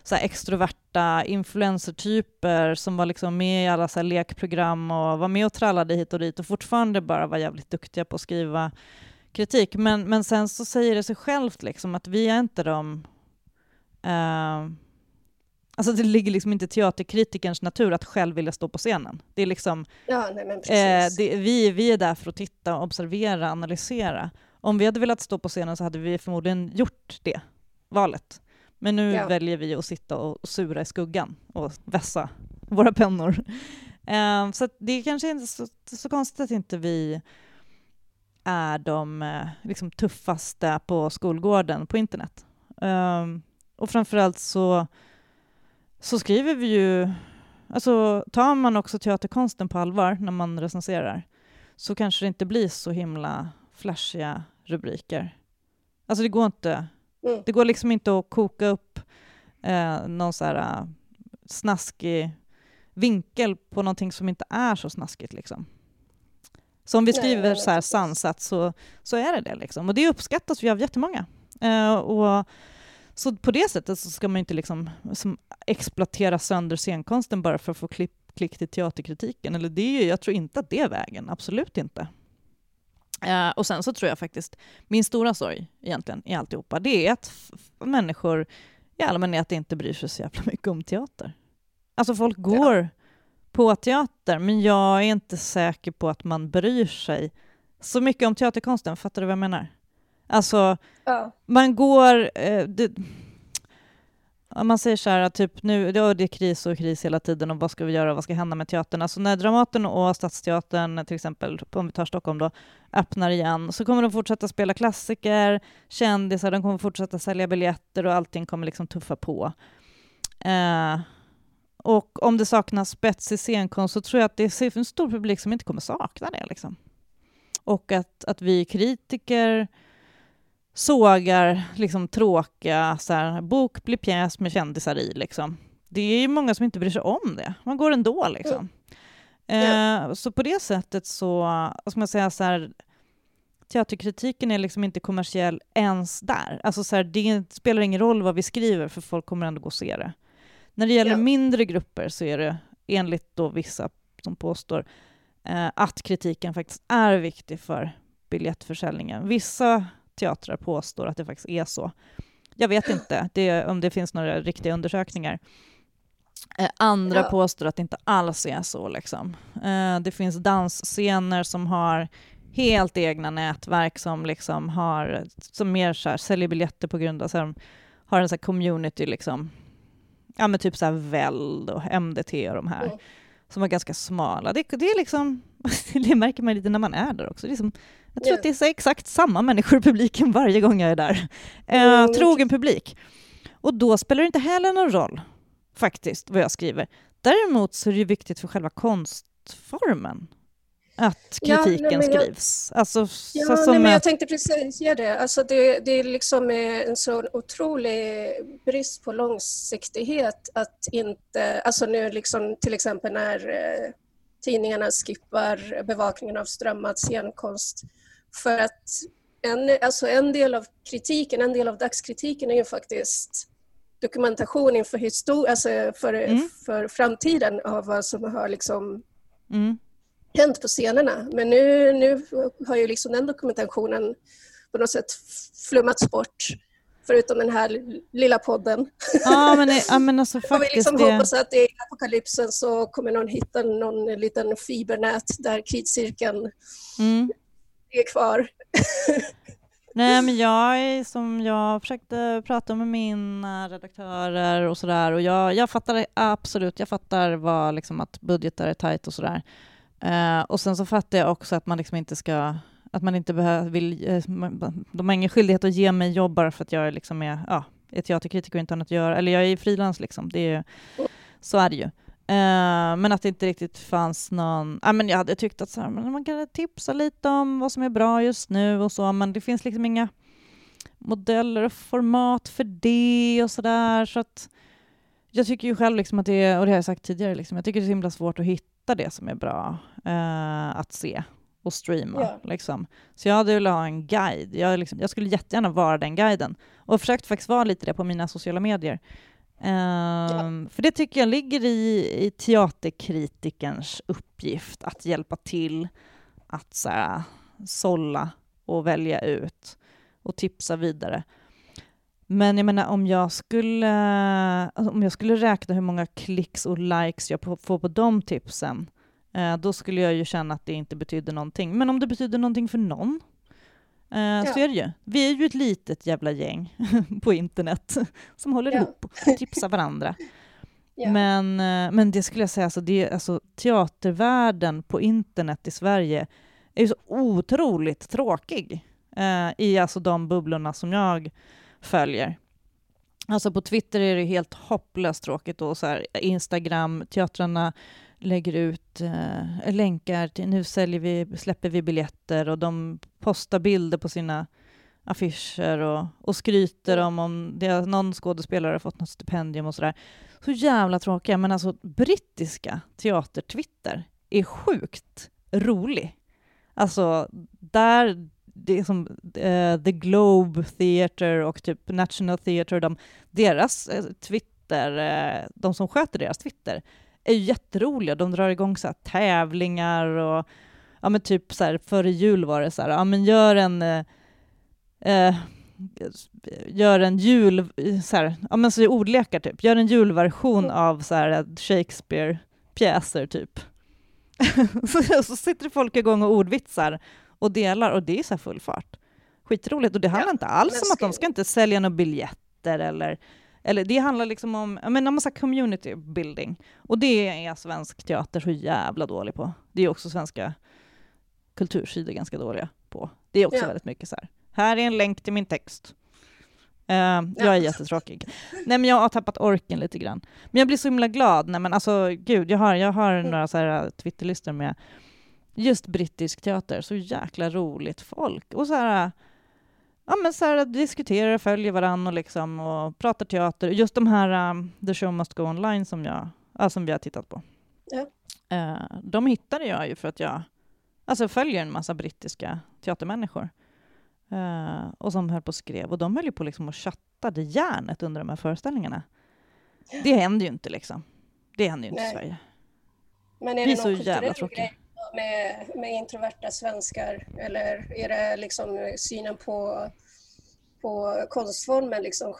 så extroverta influencertyper som var liksom med i alla så lekprogram och var med och trallade hit och dit och fortfarande bara var jävligt duktiga på att skriva kritik. Men, men sen så säger det sig självt liksom att vi är inte de... Uh, alltså det ligger liksom inte i teaterkritikerns natur att själv vilja stå på scenen. Det är liksom... Ja, nej, eh, det, vi, vi är där för att titta, observera, analysera. Om vi hade velat stå på scenen så hade vi förmodligen gjort det valet. Men nu ja. väljer vi att sitta och sura i skuggan och vässa våra pennor. Um, så det är kanske inte så, så, konstigt att inte vi är de uh, liksom, tuffaste på skolgården på internet. Um, och framförallt så, så skriver vi ju... Alltså, tar man också teaterkonsten på allvar när man recenserar så kanske det inte blir så himla flashiga rubriker. Alltså det går inte Mm. Det går liksom inte att koka upp eh, någon så här uh, snaskig vinkel på någonting som inte är så snaskigt. Liksom. Så om vi skriver så här sansat så, så är det det. Liksom. Och det uppskattas ju av jättemånga. Eh, och, så på det sättet så ska man inte liksom, som, exploatera sönder scenkonsten bara för att få klipp, klick till teaterkritiken. Eller det är ju, jag tror inte att det är vägen, absolut inte. Uh, och sen så tror jag faktiskt, min stora sorg egentligen i alltihopa, det är att människor i allmänhet inte bryr sig så jävla mycket om teater. Alltså folk går ja. på teater, men jag är inte säker på att man bryr sig så mycket om teaterkonsten. Fattar du vad jag menar? Alltså, ja. man går... Eh, det, man säger så här, typ nu, det är kris och kris hela tiden och vad ska vi göra och vad ska hända med teatern? Alltså när Dramaten och Stadsteatern, till exempel, om vi tar Stockholm då, öppnar igen så kommer de fortsätta spela klassiker, kändisar, de kommer fortsätta sälja biljetter och allting kommer liksom tuffa på. Eh, och om det saknas spets i scenkonst så tror jag att det är en stor publik som inte kommer sakna det. Liksom. Och att, att vi kritiker sågar liksom tråkiga, så här, bok blir pjäs med kändisar i. Liksom. Det är ju många som inte bryr sig om det. Man går ändå. Liksom. Mm. Eh, så på det sättet så, ska man säga, så här, teaterkritiken är liksom inte kommersiell ens där. Alltså så här, det spelar ingen roll vad vi skriver, för folk kommer ändå gå och se det. När det gäller ja. mindre grupper så är det, enligt då vissa som påstår, eh, att kritiken faktiskt är viktig för biljettförsäljningen. Vissa teatrar påstår att det faktiskt är så. Jag vet inte det, om det finns några riktiga undersökningar. Eh, andra ja. påstår att det inte alls är så. Liksom. Eh, det finns dansscener som har helt egna nätverk som liksom har, som mer så här, säljer biljetter på grund av, så här, har en så community, liksom, ja men typ så här Veld och MDT och de här, mm. Som är ganska smala. Det, det, är liksom, det märker man lite när man är där också. Det är som, jag tror yeah. att det är exakt samma människor i publiken varje gång jag är där. Mm. trogen publik. Och då spelar det inte heller någon roll, faktiskt, vad jag skriver. Däremot så är det ju viktigt för själva konstformen att kritiken ja, nej, skrivs. Alltså, ja, så nej, men jag tänkte precis säga det. Alltså det, det är liksom en så otrolig brist på långsiktighet att inte... Alltså nu liksom till exempel när eh, tidningarna skippar bevakningen av strömmad scenkonst för att en, alltså en del av kritiken, en del av dagskritiken är ju faktiskt dokumentation inför histor- alltså för, mm. för framtiden av vad som har liksom mm. Hänt på scenerna. Men nu, nu har ju liksom den dokumentationen på något sätt flummats bort förutom den här lilla podden. Ja, men, ja, men alltså faktiskt... vi liksom det... hoppas att i apokalypsen så kommer någon hitta någon liten fibernät där kritcirkeln mm. är kvar. Nej, men jag som jag försökte prata med mina redaktörer och sådär och jag, jag fattar absolut, jag fattar vad, liksom, att budgetar är tajt och sådär. Uh, och sen så fattar jag också att man liksom inte ska att man inte behöver, vill, eh, de har ingen skyldighet att ge mig jobb bara för att jag liksom är, ja, är teaterkritiker och inte har något att göra, eller jag är frilans liksom, det är, så är det ju. Uh, men att det inte riktigt fanns någon... ja, men jag hade tyckt att så här, man kan tipsa lite om vad som är bra just nu och så, men det finns liksom inga modeller och format för det och sådär. Så att jag tycker ju själv liksom att det är, och det har jag sagt tidigare, liksom, jag tycker det är så himla svårt att hitta det som är bra uh, att se och streama. Yeah. Liksom. Så jag hade velat ha en guide. Jag, liksom, jag, skulle jättegärna vara den guiden. Och jag försökt faktiskt vara lite det på mina sociala medier. Um, yeah. För det tycker jag ligger i, i teaterkritikerns uppgift, att hjälpa till att så här, sålla och välja ut och tipsa vidare. Men jag menar om jag skulle, om jag skulle räkna hur många klicks och likes jag får på de tipsen, eh, då skulle jag ju känna att det inte betydde någonting. Men om det betyder någonting för någon, eh, ja. så är det ju. Vi är ju ett litet jävla gäng på internet som håller ja. ihop och tipsar varandra. Ja. Men, eh, men det skulle jag säga, alltså, det, alltså, teatervärlden på internet i Sverige är ju så otroligt tråkig eh, i alltså, de bubblorna som jag följer. Alltså på Twitter är det helt hopplöst tråkigt och så här, Instagram, teatrarna lägger ut eh, länkar till nu säljer vi, släpper vi biljetter och de postar bilder på sina affischer och, och skryter om om det, någon skådespelare har fått något stipendium och sådär. Så jävla tråkiga, men alltså brittiska teater-Twitter är sjukt rolig. Alltså, där det är som uh, The Globe Theatre och typ National Theatre, de, deras uh, Twitter, uh, de som sköter deras Twitter, är ju jätteroliga. De drar igång så tävlingar och ja, men typ så här, före jul var det så här, ja, men gör en eh, gör en jul, så här, ja men så ordlekar typ, gör en julversion mm. av så här Shakespeare-pjäser typ. så, så sitter folk igång och ordvitsar och delar och det är så full fart. Skitroligt och det handlar ja, inte alls om att de ska inte sälja några biljetter eller eller det handlar liksom om, men om community building. Och det är svensk teater så jävla dålig på. Det är också svenska kultursidor ganska dåliga på. Det är också ja. väldigt mycket så här. Här är en länk till min text. Uh, jag är jättetråkig. Nej, men jag har tappat orken lite grann. Men jag blir så himla glad. Nej, men alltså, gud, jag har, jag har mm. några så här Twitterlistor med just brittisk teater. Så jäkla roligt folk. Och så här, ja, men så här, diskuterar, följer varandra och, liksom, och pratar teater. Just de här um, The Show Must Go Online som, jag, äh, som vi har tittat på. Ja. Uh, de hittade jag ju för att jag alltså, följer en massa brittiska teatermänniskor. Uh, och som höll på och skrev. Och de höll ju på liksom och chattade järnet under de här föreställningarna. Det händer ju inte liksom. Det händer ju inte Nej. i Sverige. Men är det, det är så jävla tråkigt med, med introverta svenskar? Eller är det liksom synen på, på konstformen liksom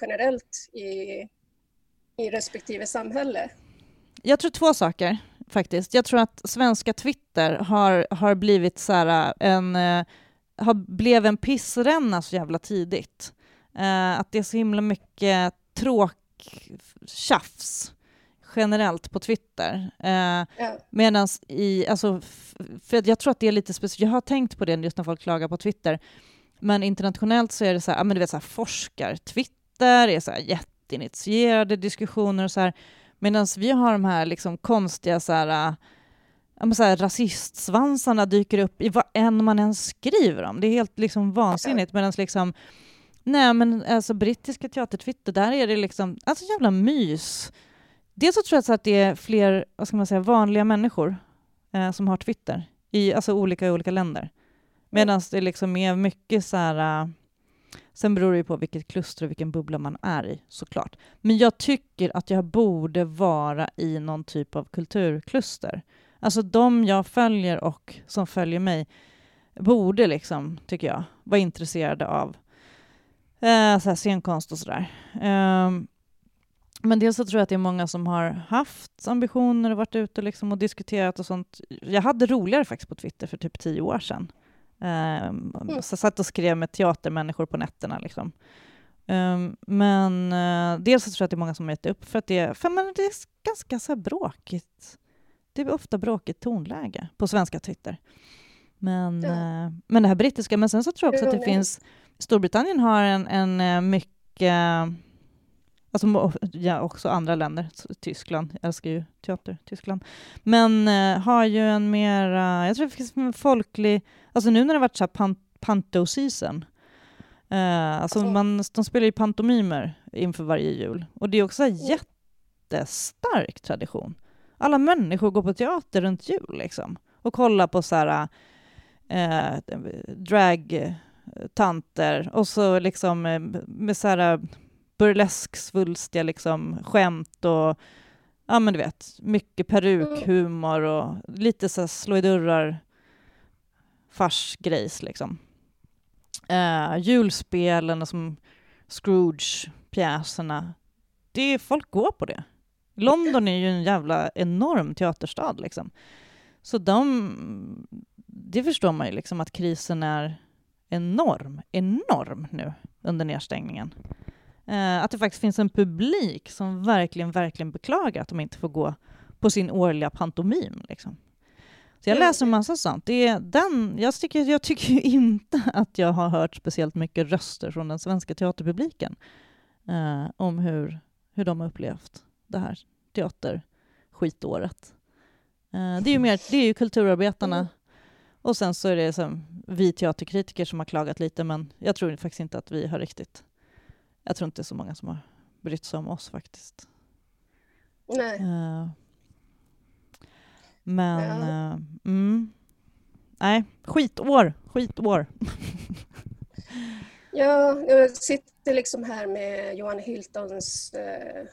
generellt i, i respektive samhälle? Jag tror två saker faktiskt. Jag tror att svenska Twitter har, har blivit så här eh, en eh, har blev en pissränna så jävla tidigt. Eh, att det är så himla mycket tråktjafs generellt på Twitter. Eh, ja. Medan i, alltså, för jag tror att det är lite speciellt, jag har tänkt på det just när folk klagar på Twitter, men internationellt så är det så här, ja, men du vet, så här, forskar-Twitter är så här jätteinitierade diskussioner och så här, medan vi har de här liksom konstiga så här, ja, så här, rasistsvansarna dyker upp i vad än man än skriver om. Det är helt liksom vansinnigt, medan liksom Nej, men alltså brittiska teater-Twitter, där är det liksom, alltså jävla mys. Dels så tror jag att det är fler vad ska man säga, vanliga människor eh, som har Twitter, i alltså olika olika länder. Medan det liksom är mycket så här... Uh, sen beror det ju på vilket kluster och vilken bubbla man är i, såklart. Men jag tycker att jag borde vara i någon typ av kulturkluster. Alltså de jag följer och som följer mig borde, liksom, tycker jag, vara intresserade av eh, så här scenkonst och sådär. Um, men dels så tror jag att det är många som har haft ambitioner och varit ute liksom och diskuterat och sånt. Jag hade roligare faktiskt på Twitter för typ tio år sedan. Um, mm. Så jag satt och skrev med teatermänniskor på nätterna. Liksom. Um, men uh, dels så tror jag att det är många som har gett upp för att det, för men det är ganska så bråkigt. Det är ofta bråkigt tonläge på svenska Twitter. Men, ja. uh, men det här brittiska, men sen så tror jag också att det finns Storbritannien har en, en eh, mycket Alltså ja, också andra länder. Tyskland, jag älskar ju teater, Tyskland. Men eh, har ju en mer, uh, jag tror det finns en folklig, alltså nu när det varit så här pan, panto-season, uh, alltså man, de spelar ju pantomimer inför varje jul. Och det är också en jättestark tradition. Alla människor går på teater runt jul liksom. Och kollar på så här uh, drag tanter och så liksom med så här burlesksvulstiga liksom skämt och ja men du vet, mycket perukhumor och lite så slå i dörrar farsgrejs liksom. Uh, julspelen och som Scrooge-pjäserna. Det är, folk går på det. London är ju en jävla enorm teaterstad liksom. Så de, det förstår man ju liksom att krisen är enorm, enorm nu under nedstängningen. Eh, att det faktiskt finns en publik som verkligen, verkligen beklagar att de inte får gå på sin årliga pantomim. Liksom. Så jag läser en massa sånt. Det är den, jag, tycker, jag tycker inte att jag har hört speciellt mycket röster från den svenska teaterpubliken eh, om hur, hur de har upplevt det här teaterskitåret. Eh, det är ju mer, det är ju kulturarbetarna mm. och sen så är det som vi teaterkritiker som har klagat lite, men jag tror faktiskt inte att vi har riktigt jag tror inte det är så många som har brytt sig om oss faktiskt. Nej. Uh, men, ja. uh, mm. Nej, skitår, skitår. ja, jag sitter liksom här med Johan Hiltons uh,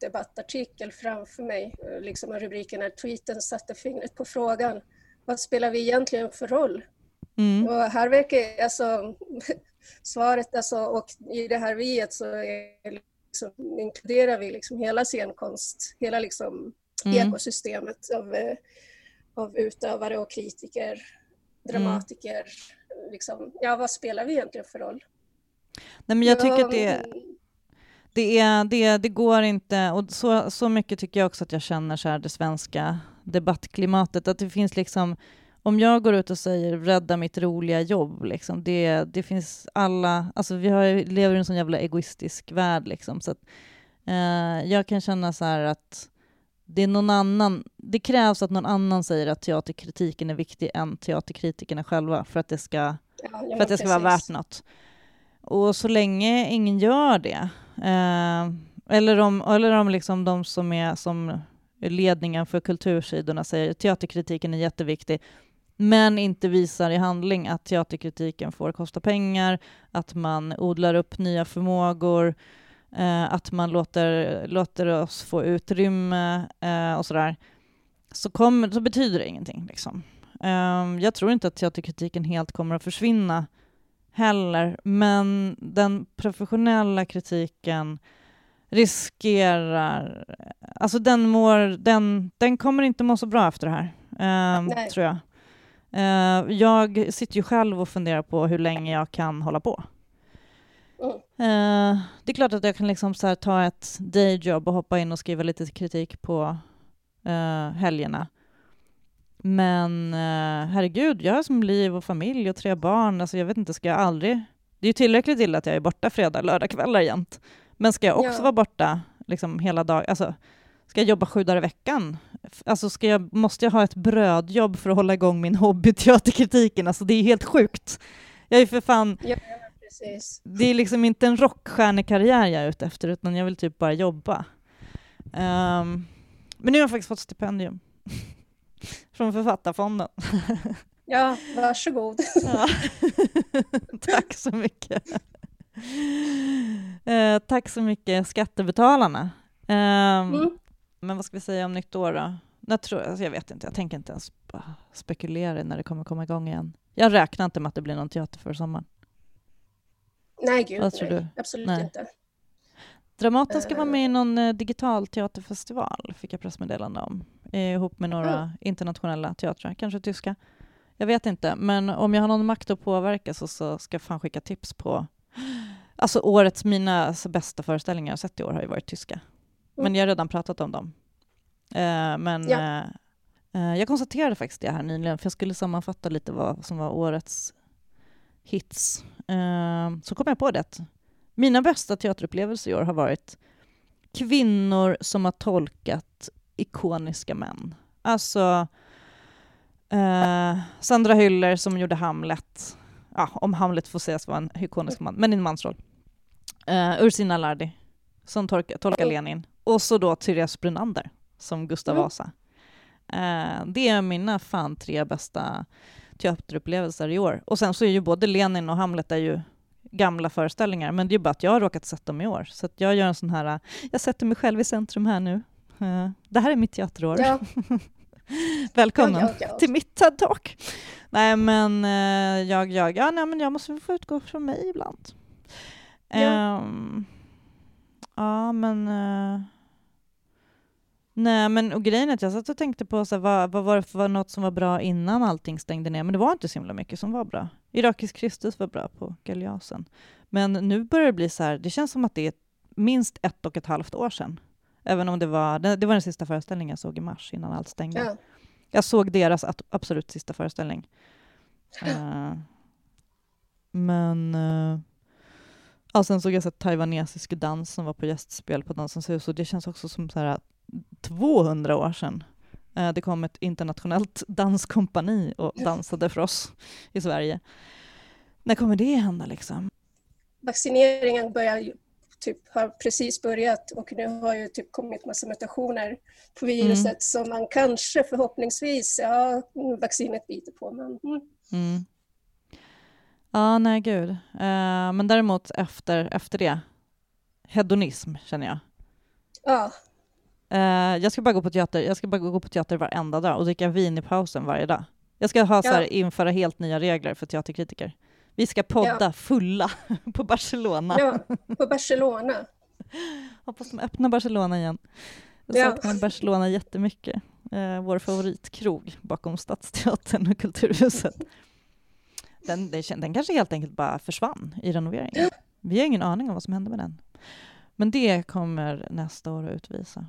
debattartikel framför mig. Liksom rubriken är tweeten satte fingret på frågan. Vad spelar vi egentligen för roll? Mm. Och här verkar, alltså, svaret, alltså, och i det här viet så liksom, inkluderar vi liksom hela scenkonst, hela liksom mm. ekosystemet av, eh, av utövare och kritiker, dramatiker. Mm. Liksom, ja, vad spelar vi egentligen för roll? Nej, men jag tycker att det, det, är, det, det går inte, och så, så mycket tycker jag också att jag känner så här, det svenska debattklimatet, att det finns liksom om jag går ut och säger rädda mitt roliga jobb, liksom, det, det finns alla... Alltså vi har, lever i en sån jävla egoistisk värld. Liksom, så att, eh, jag kan känna så här att det är någon annan... Det krävs att någon annan säger att teaterkritiken är viktig än teaterkritikerna själva för att det ska, ja, för att det ska vara värt något. Och så länge ingen gör det, eh, eller om, eller om liksom de som är som ledningen för kultursidorna säger att teaterkritiken är jätteviktig, men inte visar i handling att teaterkritiken får kosta pengar, att man odlar upp nya förmågor, eh, att man låter, låter oss få utrymme eh, och sådär, så, kom, så betyder det ingenting. Liksom. Eh, jag tror inte att teaterkritiken helt kommer att försvinna heller, men den professionella kritiken riskerar... Alltså den, mår, den, den kommer inte må så bra efter det här, eh, tror jag. Uh, jag sitter ju själv och funderar på hur länge jag kan hålla på. Uh, det är klart att jag kan liksom så ta ett dayjob och hoppa in och skriva lite kritik på uh, helgerna. Men uh, herregud, jag har som liv och familj och tre barn. Alltså jag vet inte, ska jag aldrig... Det är ju tillräckligt illa att jag är borta fredag, lördag kvällar jämt. Men ska jag också ja. vara borta liksom hela dagen? Alltså, ska jag jobba sju dagar i veckan? Alltså ska jag, måste jag ha ett brödjobb för att hålla igång min hobby teaterkritiken? Alltså det är helt sjukt. Jag är för fan... Ja, precis. Det är liksom inte en rockstjärnekarriär jag är ute efter, utan jag vill typ bara jobba. Um, men nu har jag faktiskt fått stipendium från Författarfonden. Ja, varsågod. Ja. tack så mycket. Eh, tack så mycket, skattebetalarna. Eh, mm. Men vad ska vi säga om nytt år då? Jag, tror, alltså jag vet inte, jag tänker inte ens spekulera när det kommer komma igång igen. Jag räknar inte med att det blir någon teater för sommaren. Nej, gud Vad tror nej. Du? Absolut nej. inte. Dramaten ska vara med i någon eh, digital teaterfestival, fick jag pressmeddelande om, ihop med några mm. internationella teatrar, kanske tyska. Jag vet inte, men om jag har någon makt att påverka så, så ska jag fan skicka tips på... Alltså årets, mina alltså, bästa föreställningar jag sett i år har ju varit tyska. Mm. Men jag har redan pratat om dem. Uh, men ja. uh, jag konstaterade faktiskt det här nyligen, för jag skulle sammanfatta lite vad som var årets hits. Uh, så kom jag på det. Mina bästa teaterupplevelser i år har varit kvinnor som har tolkat ikoniska män. Alltså Uh, Sandra Hyller som gjorde Hamlet, ja, om Hamlet får sägas vara en ikonisk man, men i en mansroll. Uh, Ursina Lardi som tolkar, tolkar Lenin. Och så då Therese Brunander som Gustav mm. Vasa. Uh, det är mina fan tre bästa teaterupplevelser i år. Och sen så är ju både Lenin och Hamlet är ju gamla föreställningar, men det är ju bara att jag har råkat sett dem i år. Så jag gör en sån här, jag sätter mig själv i centrum här nu. det här är mitt teaterår. Ja. Välkommen jag, jag, jag. till mitt TED-talk. Nej, men uh, jag, jag, ja, nej, men jag måste få utgå från mig ibland. Ja, um, ja men... Uh, nej, men och grejen är att jag satt och tänkte på så här, vad, vad var det för något som var bra innan allting stängde ner, men det var inte så himla mycket som var bra. Irakisk Kristus var bra på Galeasen. Men nu börjar det bli så här, det känns som att det är minst ett och ett halvt år sedan Även om det var, det, var den sista föreställningen jag såg i mars innan allt stängde. Ja. Jag såg deras absolut sista föreställning. Uh, men... Uh, ja, sen såg jag så taiwanesisk dans som var på gästspel på Dansens hus och det känns också som så här 200 år sedan. Uh, det kom ett internationellt danskompani och dansade för oss i Sverige. När kommer det hända liksom? Vaccineringen börjar typ har precis börjat och nu har ju typ kommit massa mutationer på viruset mm. som man kanske förhoppningsvis, ja, vaccinet biter på. Men, mm. Mm. Ja, nej gud. Uh, men däremot efter, efter det, hedonism känner jag. Ja. Uh, jag ska bara gå på teater Jag ska bara gå på teater varenda dag och dricka vin i pausen varje dag. Jag ska ha, så här, införa helt nya regler för teaterkritiker. Vi ska podda ja. fulla på Barcelona. Ja, på Barcelona. Hoppas de öppnar Barcelona igen. Jag saknar ja. Barcelona jättemycket. Eh, vår favoritkrog bakom Stadsteatern och Kulturhuset. Den, den, den kanske helt enkelt bara försvann i renoveringen. Vi har ingen aning om vad som hände med den. Men det kommer nästa år att utvisa.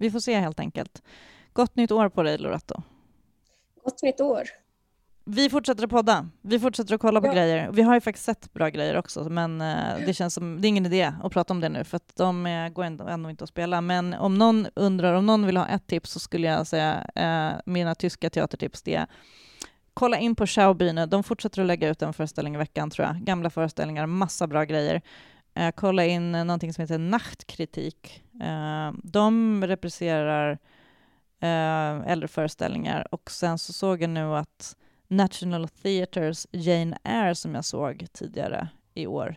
Vi får se helt enkelt. Gott nytt år på dig, Loretto. Gott nytt år. Vi fortsätter att podda. Vi fortsätter att kolla på ja. grejer. Vi har ju faktiskt sett bra grejer också, men uh, det känns som det är ingen idé att prata om det nu, för att de uh, går ändå, inte att spela. Men om någon undrar, om någon vill ha ett tips, så skulle jag säga uh, mina tyska teatertips, det är kolla in på Schaubühne. De fortsätter att lägga ut en föreställning i veckan, tror jag. Gamla föreställningar, massa bra grejer. kolla in någonting som heter Nachtkritik. De representerar äldre föreställningar och sen så såg jag nu att National Theatres Jane Eyre som jag såg tidigare i år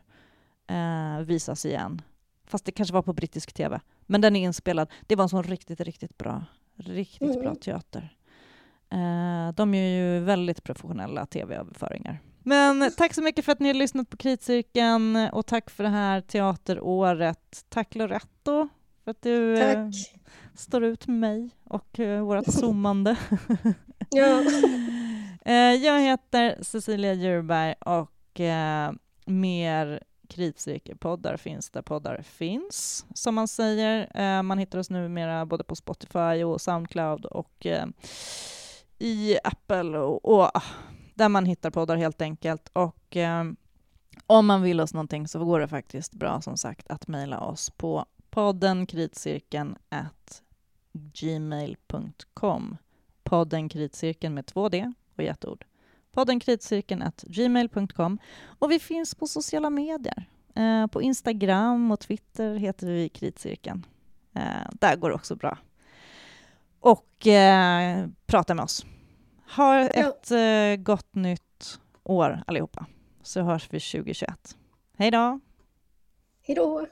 eh, visas igen. Fast det kanske var på brittisk tv. Men den är inspelad. Det var en sån riktigt, riktigt bra, riktigt mm. bra teater. Eh, de gör ju väldigt professionella tv-överföringar. Men tack så mycket för att ni har lyssnat på Kritcirkeln och tack för det här teateråret. Tack Loretto för att du eh, står ut med mig och eh, vårt zoomande. ja. Eh, jag heter Cecilia Djurberg och eh, mer kritcirkelpoddar finns där poddar finns, som man säger. Eh, man hittar oss numera både på Spotify och Soundcloud och i Apple och, och, ah, där man hittar poddar helt enkelt. Och om man vill oss någonting så går det faktiskt bra som sagt att mejla oss på podden kritcirkeln at gmail.com. Podden kritcirkeln med två D och i ett ord. Podden kritcirkeln gmail.com och vi finns på sociala medier. Eh, på Instagram och Twitter heter vi Kritcirkeln. Eh, där går det också bra. Och eh, prata med oss. Ha ett. Eh, gott nytt år allihopa, så hörs vi 2021. Hej då! Hej då!